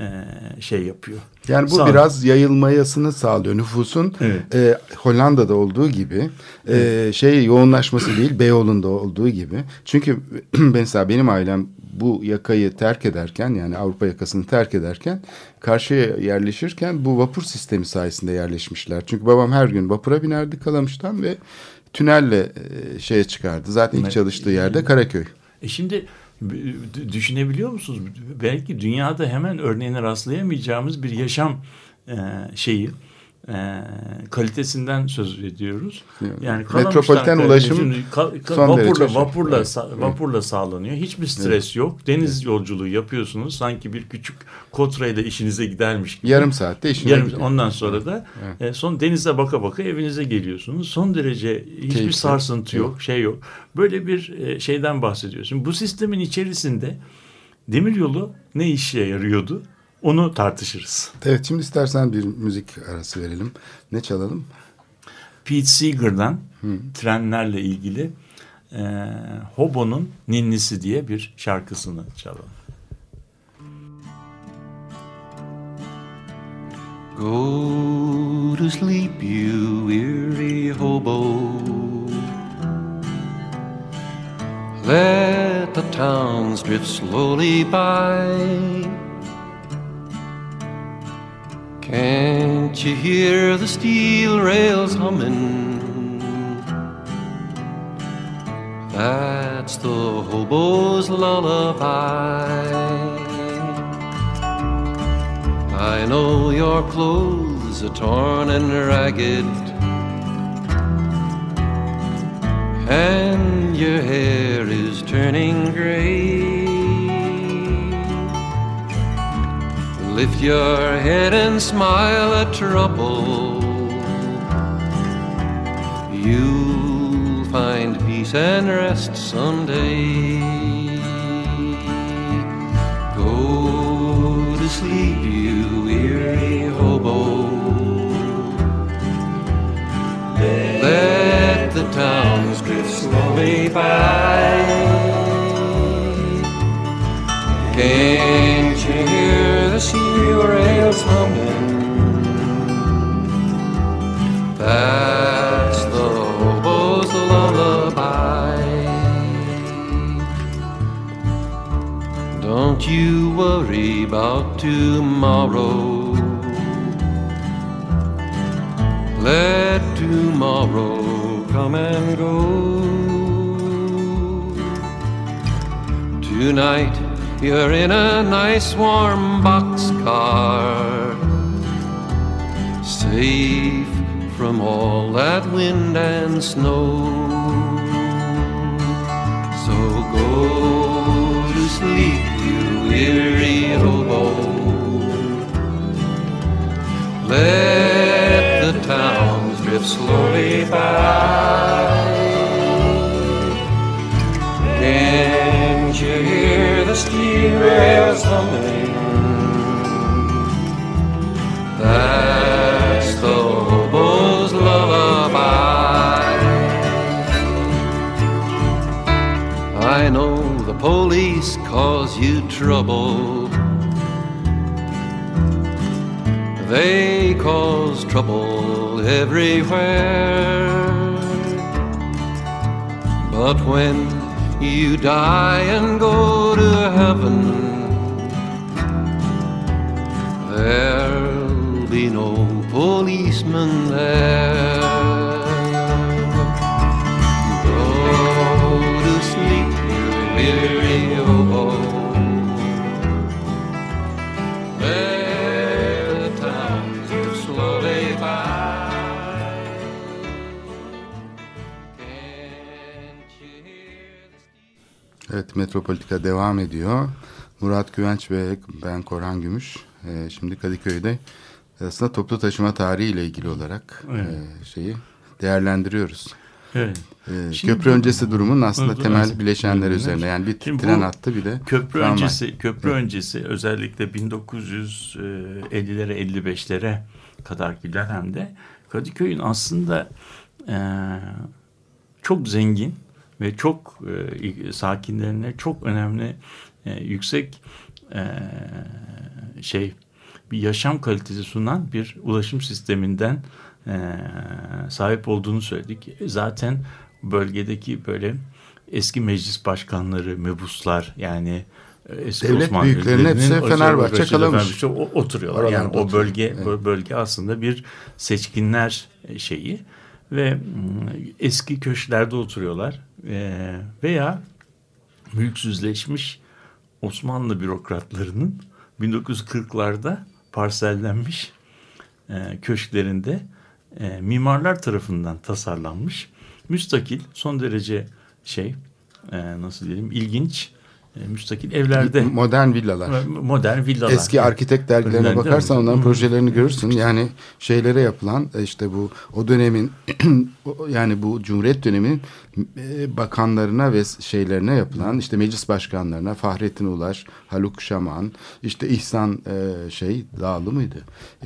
e, şey yapıyor. Yani bu Sağ- biraz yayılmayasını sağlıyor nüfusun. Evet. e, Hollanda'da olduğu gibi e, şey yoğunlaşması değil Beyoğlu'nda olduğu gibi. Çünkü mesela benim ailem bu yakayı terk ederken yani Avrupa yakasını terk ederken karşıya yerleşirken bu vapur sistemi sayesinde yerleşmişler. Çünkü babam her gün vapura binerdi Kalamış'tan ve tünelle e, şeye çıkardı. Zaten ilk çalıştığı yerde Karaköy. E şimdi düşünebiliyor musunuz? Belki dünyada hemen örneğine rastlayamayacağımız bir yaşam e, şeyi, e, kalitesinden söz ediyoruz. Yani Metropoliten ulaşım şimdi ka- ka- son vapurla şey. vapurla Evet. sa- vapurla sağlanıyor. Hiçbir stres yok. Deniz yolculuğu yapıyorsunuz. Sanki bir küçük kotrayla işinize gidermiş gibi. yarım saatte işine Yarım, gidiyor. ondan sonra da e, son denize baka baka evinize geliyorsunuz. Son derece hiçbir Keyifli. sarsıntı yok, şey yok. Böyle bir e, şeyden bahsediyorsun. Bu sistemin içerisinde demiryolu ne işe yarıyordu? Onu tartışırız. Evet şimdi istersen bir müzik arası verelim. Ne çalalım? Pete Seeger'dan trenlerle ilgili e, Hobo'nun Ninnisi diye bir şarkısını çalalım. Go to sleep, you weary hobo. Let the towns drift slowly by. Can't you hear the steel rails humming? That's the hobo's lullaby. I know your clothes are torn and ragged, and your hair is turning gray. Lift your head and smile at trouble. You'll find peace and rest someday. Go to sleep, you weary hobo. Let the towns drift slowly by. Worry about tomorrow. Let tomorrow come and go. Tonight you're in a nice warm boxcar, safe from all that wind and snow. So go to sleep, weary hobo. Let the towns drift slowly by. Can't you hear the steel rails humming? That's the hobo's lullaby. I know the police cause you trouble. They cause trouble everywhere. But when you die and go to heaven, there'll be no policeman there. Evet Metropolitika devam ediyor. Murat Güvenç ve ben Korhan Gümüş. Ee, şimdi Kadıköy'de aslında toplu taşıma tarihi ile ilgili olarak Evet. e, şeyi değerlendiriyoruz. Evet. Ee, Şimdi köprü bu- öncesi durumun aslında Dur, temel nasıl- bileşenler Evet. üzerine. Yani bir tren bu hattı bir de Köprü tramvay. öncesi, köprü öncesi özellikle 1950'lere 55'lere kadarki dönemde Kadıköy'ün aslında e, çok zengin ve çok e, sakinlerine çok önemli e, yüksek e, şey bir yaşam kalitesi sunan bir ulaşım sisteminden e, sahip olduğunu söyledik. Zaten bölgedeki böyle eski meclis başkanları, mebuslar yani eski Devlet Osmanlı büyüklerinin hepsi Fenerbahçe kalamış. O- oturuyorlar. Oralarda yani o bölge Evet. bö- bölge aslında bir seçkinler şeyi ve mm, eski köşklerde oturuyorlar E, veya mülksüzleşmiş Osmanlı bürokratlarının 1940'larda parsellenmiş e, köşklerinde e, mimarlar tarafından tasarlanmış. Müstakil, son derece şey, e, nasıl diyelim, ilginç, e, müstakil evlerde Modern villalar. modern villalar. Eski arkitek dergilerine Önlerinde bakarsan onların projelerini görürsün. Yani şeylere yapılan e, işte bu o dönemin yani bu Cumhuriyet döneminin e, bakanlarına ve şeylerine yapılan işte meclis başkanlarına Fahrettin Ulaş, Haluk Şaman, işte İhsan e, şey Dağlı mıydı?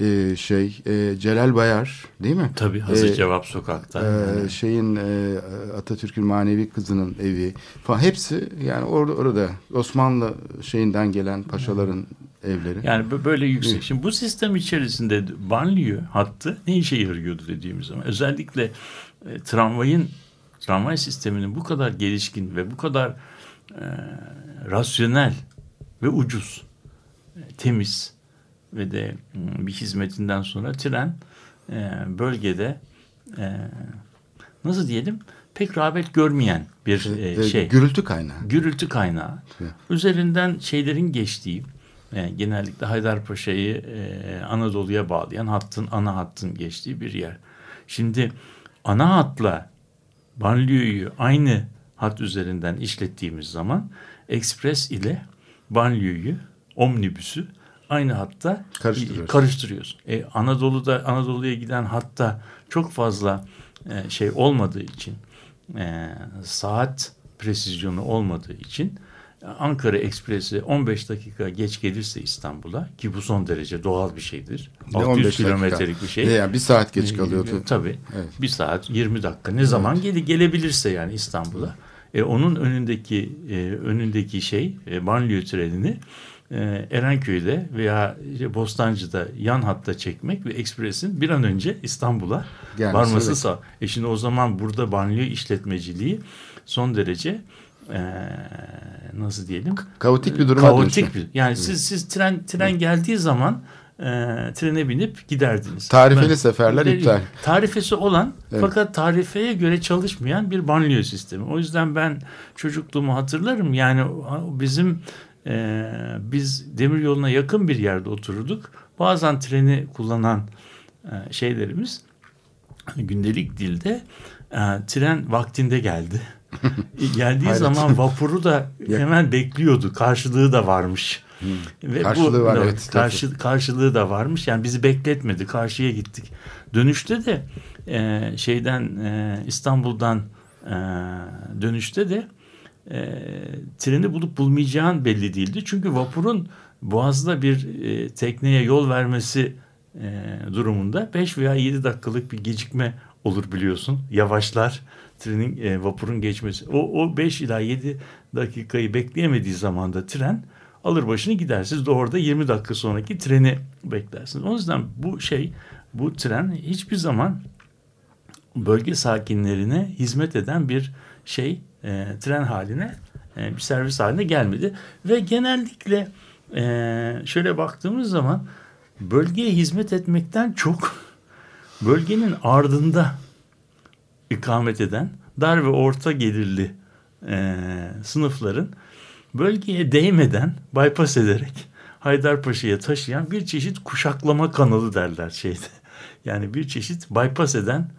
E, şey e, Celal Bayar değil mi? Tabii hazır E, cevap sokakta. ee, şeyin e, Atatürk'ün manevi kızının evi falan hepsi yani orada orada Osmanlı şeyinden gelen paşaların evleri. Yani bö- böyle yüksek. Şimdi bu sistem içerisinde banliyö hattı ne işe yarıyordu dediğimiz zaman özellikle e, tramvayın tramvay sisteminin bu kadar gelişkin ve bu kadar e, rasyonel ve ucuz, e, temiz ve de mm, bir hizmetinden sonra tren e, bölgede e, nasıl diyelim pek rağbet görmeyen bir e, Ve şey Gürültü kaynağı. gürültü kaynağı. Evet. Üzerinden şeylerin geçtiği, e, genellikle Haydarpaşa'yı e, Anadolu'ya bağlayan hattın, ana hattın geçtiği bir yer. Şimdi ana hatla banliyö'yü aynı hat üzerinden işlettiğimiz zaman ekspres ile banliyö'yü, omnibüsü aynı hatta Karıştırıyoruz. karıştırıyorsun. E, Anadolu'da Anadolu'ya giden hatta çok fazla e, şey olmadığı için e, saat presizyonu olmadığı için Ankara Ekspresi 15 dakika geç gelirse İstanbul'a ki bu son derece doğal bir şeydir. Ne 600 15 dakika? kilometrelik bir şey. E, yani bir saat geç kalıyordu. E, Tabii. Evet. Bir saat 20 dakika. Ne zaman gele, gelebilirse yani İstanbul'a. E, onun önündeki e, önündeki şey e, banliyö trenini Erenköy'de veya işte Bostancı'da yan hatta çekmek ve ekspresin bir an önce İstanbul'a varması evet. sağ. E şimdi o zaman burada banliyö işletmeciliği son derece e, nasıl diyelim Kaotik bir duruma kaotik bir. Yani siz siz tren tren geldiği zaman e, trene binip giderdiniz. Tarifeli Ben- seferler Ve- iptal. Tarifesi olan Evet. fakat tarifeye göre çalışmayan bir banliyö sistemi. O yüzden ben çocukluğumu hatırlarım. Yani bizim e, biz demiryoluna yakın bir yerde otururduk. Bazen treni kullanan e, şeylerimiz gündelik dilde e, tren vaktinde geldi. Geldiği zaman vapuru da hemen bekliyordu. Karşılığı da varmış. Ve Karşılığı var, evet, Karşı, karşılığı da varmış. Yani bizi bekletmedi. Karşıya gittik. Dönüşte de e, şeyden e, İstanbul'dan e, dönüşte de e, treni bulup bulmayacağın belli değildi. Çünkü vapurun Boğaz'da bir e, tekneye yol vermesi e, durumunda 5 veya 7 dakikalık bir gecikme olur biliyorsun. Yavaşlar trenin e, vapurun geçmesi. O, o 5 ila 7 dakikayı bekleyemediği zaman da tren alır başını gider. Siz de orada 20 dakika sonraki treni beklersiniz. O yüzden bu şey bu tren hiçbir zaman bölge sakinlerine hizmet eden bir şey e, tren haline e, bir servis haline gelmedi ve genellikle e, şöyle baktığımız zaman bölgeye hizmet etmekten çok bölgenin ardında ikamet eden dar ve orta gelirli e, sınıfların bölgeye değmeden bypass ederek Haydarpaşa'ya taşıyan bir çeşit kuşaklama kanalı derler şeyde. Yani bir çeşit bypass eden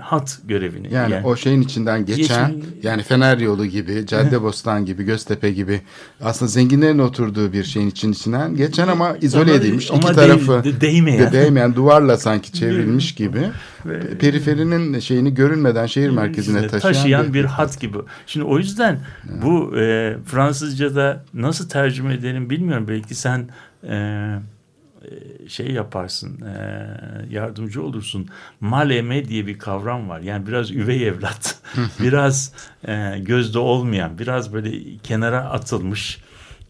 hat görevini. Yani, o şeyin içinden geçen Geçin- yani Fener yolu gibi, Caddebostan gibi, Göztepe gibi aslında zenginlerin oturduğu bir şeyin için içinden geçen ama izole Ama- edilmiş. ama iki tarafı de- değmeyen. de- değmeyen duvarla sanki çevrilmiş gibi periferinin şeyini görünmeden şehir merkezine taşıyan, taşıyan bir hat gibi. Şimdi o yüzden bu e, Fransızca'da nasıl tercüme edelim bilmiyorum. Belki sen e, e, şey yaparsın, e, yardımcı olursun. Maleme diye bir kavram var. Yani biraz üvey evlat, biraz e, gözde olmayan, biraz böyle kenara atılmış,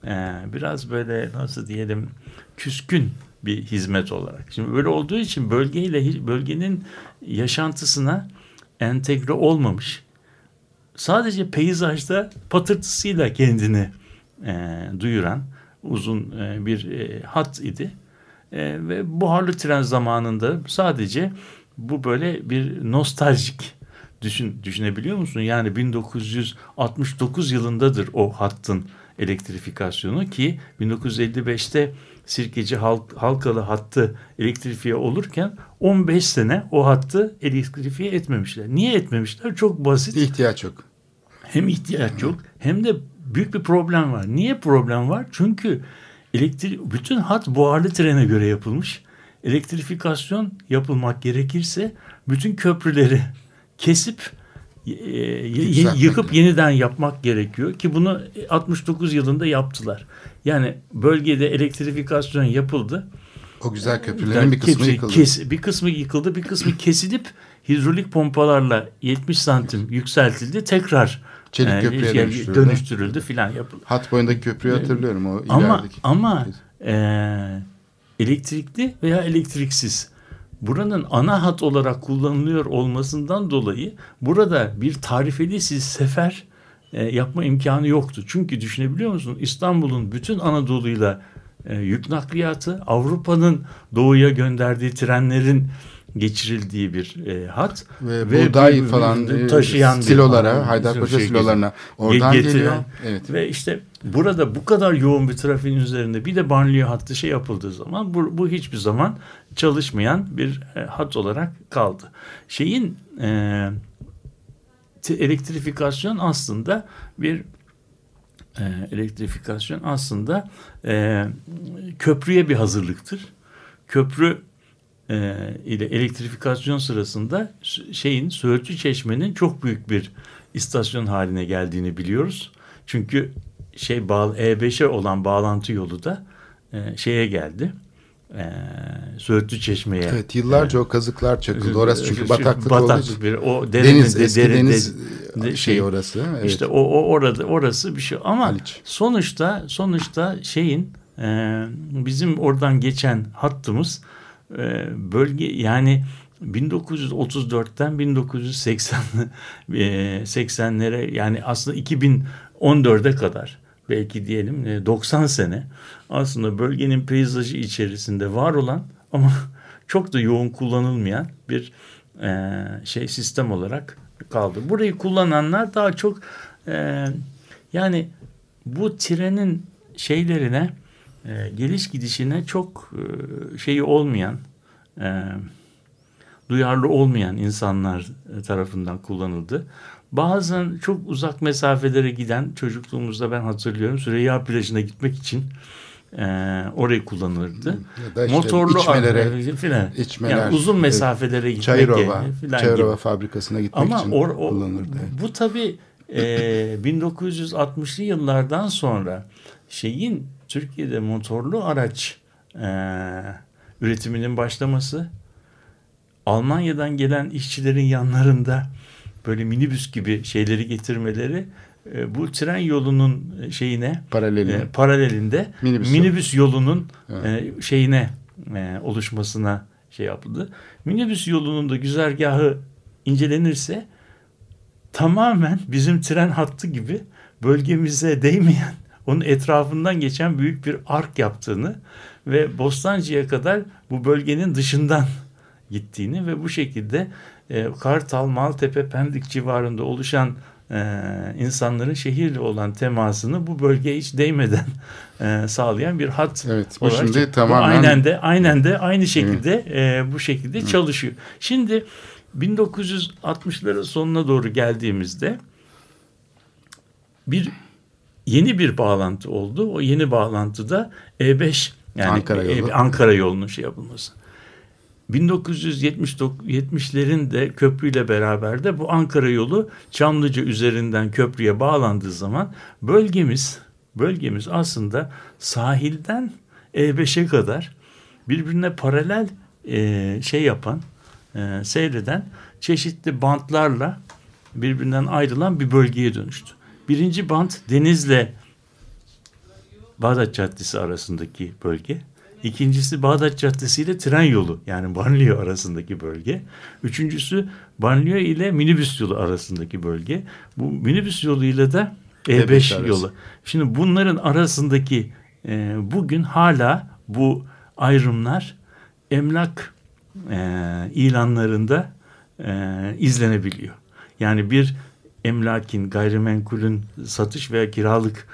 e, biraz böyle nasıl diyelim küskün bir hizmet olarak. Şimdi böyle olduğu için bölgeyle bölgenin yaşantısına entegre olmamış. Sadece peyzajda patırtısıyla kendini e, duyuran uzun e, bir e, hat idi. E, ve buharlı tren zamanında sadece bu böyle bir nostaljik düşün düşünebiliyor musun? Yani 1969 yılındadır o hattın elektrifikasyonu ki 1955'te Sirkeci Halk, Halkalı hattı elektrifiye olurken 15 sene o hattı elektrifiye etmemişler. Niye etmemişler? Çok basit. İhtiyaç yok. Hem ihtiyaç yok hem de büyük bir problem var. Niye problem var? Çünkü elektrik bütün hat buharlı trene göre yapılmış. Elektrifikasyon yapılmak gerekirse bütün köprüleri kesip e, Yükseltmek yıkıp yeniden yapmak gerekiyor ki bunu 69 yılında yaptılar. Yani bölgede elektrifikasyon yapıldı. O güzel köprülerin bir kısmı Hepsi yıkıldı. kes- bir kısmı yıkıldı, bir kısmı kesilip hidrolik pompalarla 70 santim yükseltildi. Tekrar Çelik e, köprüye şey, dönüştürüldü. dönüştürüldü filan yapıldı. Hat boyundaki köprüyü hatırlıyorum o Ama ilerideki. ama e, elektrikli veya elektriksiz buranın ana hat olarak kullanılıyor olmasından dolayı burada bir tarifeli siz sefer e, yapma imkanı yoktu. Çünkü düşünebiliyor musun İstanbul'un bütün Anadolu'yla e, yük nakliyatı Avrupa'nın doğuya gönderdiği trenlerin geçirildiği bir e, hat ve, buğday bu- falan e, taşıyan silolara, Haydarpaşa şey silolarına oradan getiren- geliyor. Evet. Ve işte burada bu kadar yoğun bir trafiğin üzerinde bir de banliyö hattı şey yapıldığı zaman bu, bu hiçbir zaman çalışmayan bir e, hat olarak kaldı. Şeyin e, elektrifikasyon aslında bir e, elektrifikasyon aslında e, köprüye bir hazırlıktır. Köprü e, ile elektrifikasyon sırasında şeyin Söğütlü Çeşme'nin çok büyük bir istasyon haline geldiğini biliyoruz. Çünkü şey bağ, E5'e olan bağlantı yolu da e, şeye geldi. E, Söğütlü Çeşme'ye. Evet yıllarca o kazıklar çakıldı. Orası çünkü bataklık batak olduğu için. bir o Deniz, de- eski deniz de- de- şey orası. Evet. işte o, o orada orası bir şey ama Haliç. sonuçta sonuçta şeyin e, bizim oradan geçen hattımız e, bölge yani 1934'ten 1980 e, 80'lere yani aslında 2014'e kadar belki diyelim e, 90 sene aslında bölgenin peyzajı içerisinde var olan ama çok da yoğun kullanılmayan bir e, şey sistem olarak kaldı. Burayı kullananlar daha çok e, yani bu trenin şeylerine e, geliş gidişine çok e, şeyi olmayan e, duyarlı olmayan insanlar tarafından kullanıldı. Bazen çok uzak mesafelere giden çocukluğumuzda ben hatırlıyorum Süreyya plajına gitmek için e, orayı kullanılırdı. İşte Motorlu içmelere, filan. içmeler, yani uzun evet, mesafelere gitmek Çayırova, filan Çayırova gibi. fabrikasına gitmek Ama için or, o, kullanılırdı. bu tabii e, 1960'lı yıllardan sonra şeyin Türkiye'de motorlu araç e, üretiminin başlaması, Almanya'dan gelen işçilerin yanlarında böyle minibüs gibi şeyleri getirmeleri e, bu tren yolunun şeyine Paraleli. e, paralelinde Minibüs minibüs, yolu. yolunun Evet. e, şeyine e, oluşmasına şey yapıldı. Minibüs yolunun da güzergahı incelenirse tamamen bizim tren hattı gibi bölgemize değmeyen onun etrafından geçen büyük bir ark yaptığını ve Bostancı'ya kadar bu bölgenin dışından gittiğini ve bu şekilde e, Kartal, Maltepe, Pendik civarında oluşan e, insanların şehirle olan temasını bu bölgeye hiç değmeden e, sağlayan bir hat Evet, bu olarak. şimdi tamamen- aynen de aynen de aynı şekilde e, bu şekilde çalışıyor. Şimdi 1960'ların sonuna doğru geldiğimizde bir yeni bir bağlantı oldu. O yeni bağlantıda E5 yani Ankara yolu. E- Ankara yolunun şey yapılması. 1970'lerin de köprüyle beraber de bu Ankara yolu Çamlıca üzerinden köprüye bağlandığı zaman bölgemiz bölgemiz aslında sahilden E5'e kadar birbirine paralel e, şey yapan e, seyreden çeşitli bantlarla birbirinden ayrılan bir bölgeye dönüştü. Birinci bant Deniz'le Bağdat Caddesi arasındaki bölge. İkincisi Bağdat Caddesi ile tren yolu yani banliyö arasındaki bölge. Üçüncüsü banliyö ile minibüs yolu arasındaki bölge. Bu minibüs yoluyla da E5 E5 arası. yolu. Şimdi bunların arasındaki e, bugün hala bu ayrımlar emlak e, ilanlarında e, izlenebiliyor. Yani bir emlakin, gayrimenkulün satış veya kiralık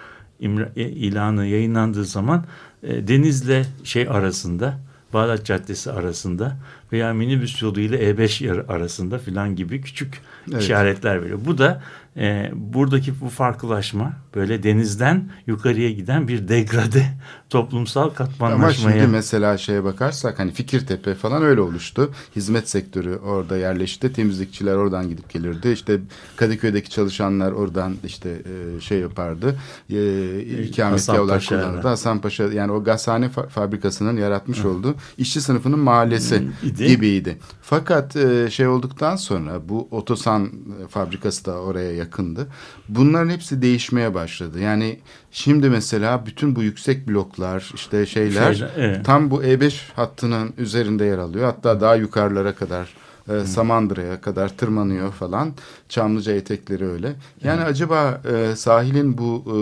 e, ilanı yayınlandığı zaman e, Deniz'le şey arasında Bağdat Caddesi arasında veya minibüs yoluyla E5 yer arasında filan gibi küçük Evet. işaretler veriyor. Bu da e, buradaki bu farklılaşma böyle denizden yukarıya giden bir degrade toplumsal Ama katmanlaşmaya. şimdi mesela şeye bakarsak hani Fikirtepe falan öyle oluştu. Hizmet sektörü orada yerleşti. Temizlikçiler oradan gidip gelirdi. İşte Kadıköy'deki çalışanlar oradan işte e, şey yapardı. E, ikametgah olarak kullanırdı. Hasanpaşa yani o gazhane fa- fabrikasının yaratmış olduğu işçi sınıfının mahallesi İdi. gibiydi. Fakat e, şey olduktan sonra bu Otosan e, fabrikası da oraya yakındı. Bunların hepsi değişmeye başladı. Yani şimdi mesela bütün bu yüksek bloklar işte şeyler Şeyler, evet. tam bu E5 hattının üzerinde yer alıyor. Hatta daha yukarılara kadar e, Samandıra'ya kadar tırmanıyor falan. Çamlıca etekleri öyle. Yani acaba e, sahilin bu e,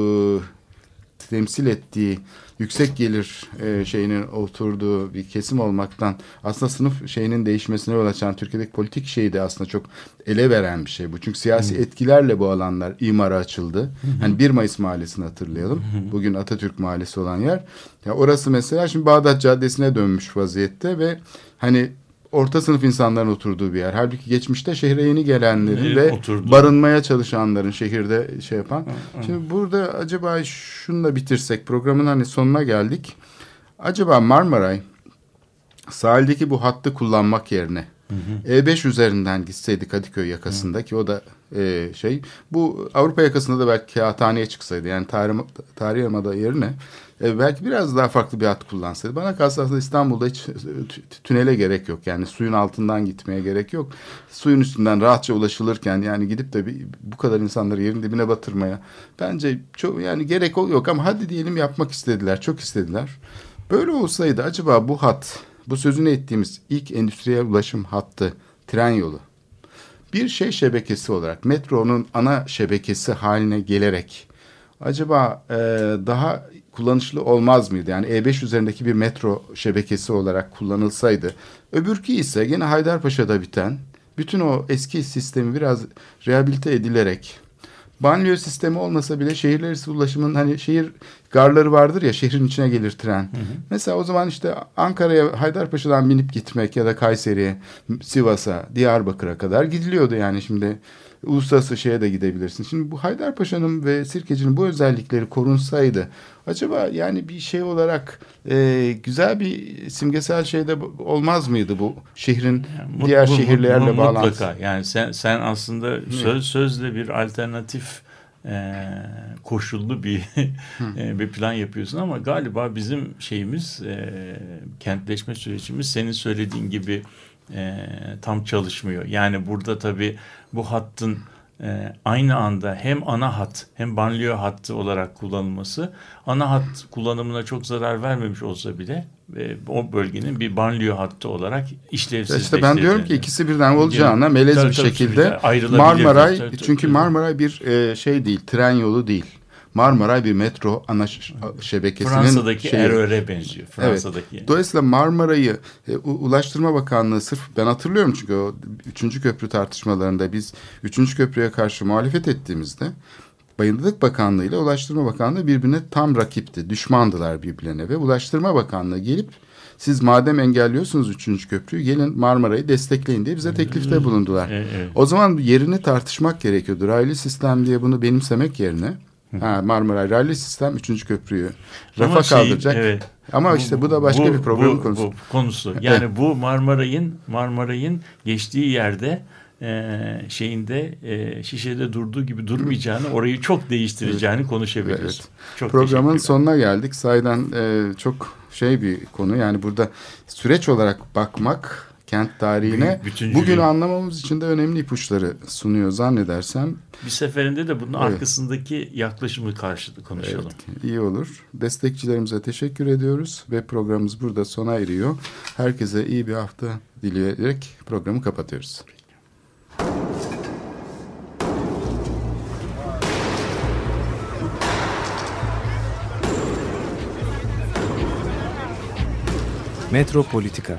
temsil ettiği yüksek gelir e, şeyinin oturduğu bir kesim olmaktan aslında sınıf şeyinin değişmesine yol açan Türkiye'deki politik şeyi de aslında çok ele veren bir şey bu. Çünkü siyasi etkilerle bu alanlar imara açıldı. Hani 1 Mayıs Mahallesi'ni hatırlayalım. Bugün Atatürk Mahallesi olan yer. Ya orası mesela şimdi Bağdat Caddesi'ne dönmüş vaziyette ve hani orta sınıf insanların oturduğu bir yer. Halbuki geçmişte şehre yeni gelenlerin Evet, ve oturdu. barınmaya çalışanların şehirde şey yapan. Şimdi burada acaba şununla bitirsek programın hani sonuna geldik. Acaba Marmaray sahildeki bu hattı kullanmak yerine E5 üzerinden gitseydi Kadıköy yakasında ki o da e, şey bu Avrupa yakasında da belki kağıthaneye çıksaydı yani tarih, tarih yerine e, belki biraz daha farklı bir hat kullansaydı. Bana kalsa aslında İstanbul'da hiç e, tü- tünele gerek yok yani suyun altından gitmeye gerek yok. Suyun üstünden rahatça ulaşılırken yani gidip de bir, bu kadar insanları yerin dibine batırmaya bence çok yani gerek yok ama hadi diyelim yapmak istediler çok istediler. Böyle olsaydı acaba bu hat, bu sözünü ettiğimiz ilk endüstriyel ulaşım hattı, tren yolu, bir şey şebekesi olarak, metronun ana şebekesi haline gelerek acaba e, daha kullanışlı olmaz mıydı? Yani E5 üzerindeki bir metro şebekesi olarak kullanılsaydı. Öbürkü ise gene Haydarpaşa'da biten, bütün o eski sistemi biraz rehabilite edilerek banliyö sistemi olmasa bile şehirler arası ulaşımın hani şehir garları vardır ya şehrin içine gelir tren. Mesela o zaman işte Ankara'ya Haydarpaşa'dan binip gitmek ya da Kayseri'ye, Sivas'a, Diyarbakır'a kadar gidiliyordu yani şimdi uluslararası şeye de gidebilirsin. Şimdi bu Haydarpaşa'nın ve Sirkeci'nin bu özellikleri korunsaydı acaba yani bir şey olarak e, güzel bir simgesel şeyde olmaz mıydı bu şehrin Mut- diğer bu- şehirlerle bağlantısı? Mutlaka. Yani sen sen aslında söz sözle bir alternatif e, koşullu bir e, bir plan yapıyorsun ama galiba bizim şeyimiz e, kentleşme sürecimiz senin söylediğin gibi e, tam çalışmıyor. Yani burada tabii bu hattın e, aynı anda hem ana hat hem banliyö hattı olarak kullanılması ana hat kullanımına çok zarar vermemiş olsa bile e, o bölgenin bir banliyö hattı olarak işlevsizleştirdiğini. İşte ben diyorum ki ikisi birden olacağına melez Tabii, bir şekilde tabii. Marmaray Tabii, tabii, çünkü. Marmaray bir e, şey değil tren yolu değil. Marmaray bir metro ana şebekesinin Fransa'daki şeyi. RÖR'e benziyor. Fransa'daki. Evet. Dolayısıyla Marmaray'ı e, Ulaştırma Bakanlığı sırf ben hatırlıyorum çünkü o 3. köprü tartışmalarında biz 3. köprüye karşı muhalefet ettiğimizde Bayındırlık Bakanlığı ile Ulaştırma Bakanlığı birbirine tam rakipti. Düşmandılar birbirlerine ve Ulaştırma Bakanlığı gelip siz madem engelliyorsunuz 3. köprüyü gelin Marmaray'ı destekleyin diye bize teklifte bulundular. Evet, evet. O zaman yerini tartışmak gerekiyordu. Raylı sistem diye bunu benimsemek yerine ha, Marmaray raylı sistem 3. köprüyü Ama rafa şey, kaldıracak. evet. Ama işte bu da başka bu- bir programın bu- konusu. Bu konusu. Yani bu Marmaray'ın Marmaray'ın geçtiği yerde e, şeyinde e, şişede durduğu gibi durmayacağını, orayı çok değiştireceğini konuşabiliriz. Evet. Çok Programın sonuna geldik. Sayeden e, çok şey bir konu. Yani burada süreç olarak bakmak kent tarihine bütüncülüğü. bugün anlamamız için de önemli ipuçları sunuyor zannedersem. Bir seferinde de bunun Evet. arkasındaki yaklaşımı karşılıklı konuşalım. iyi olur. Destekçilerimize teşekkür ediyoruz ve programımız burada sona eriyor. Herkese iyi bir hafta dileyerek programı kapatıyoruz. Metropolitika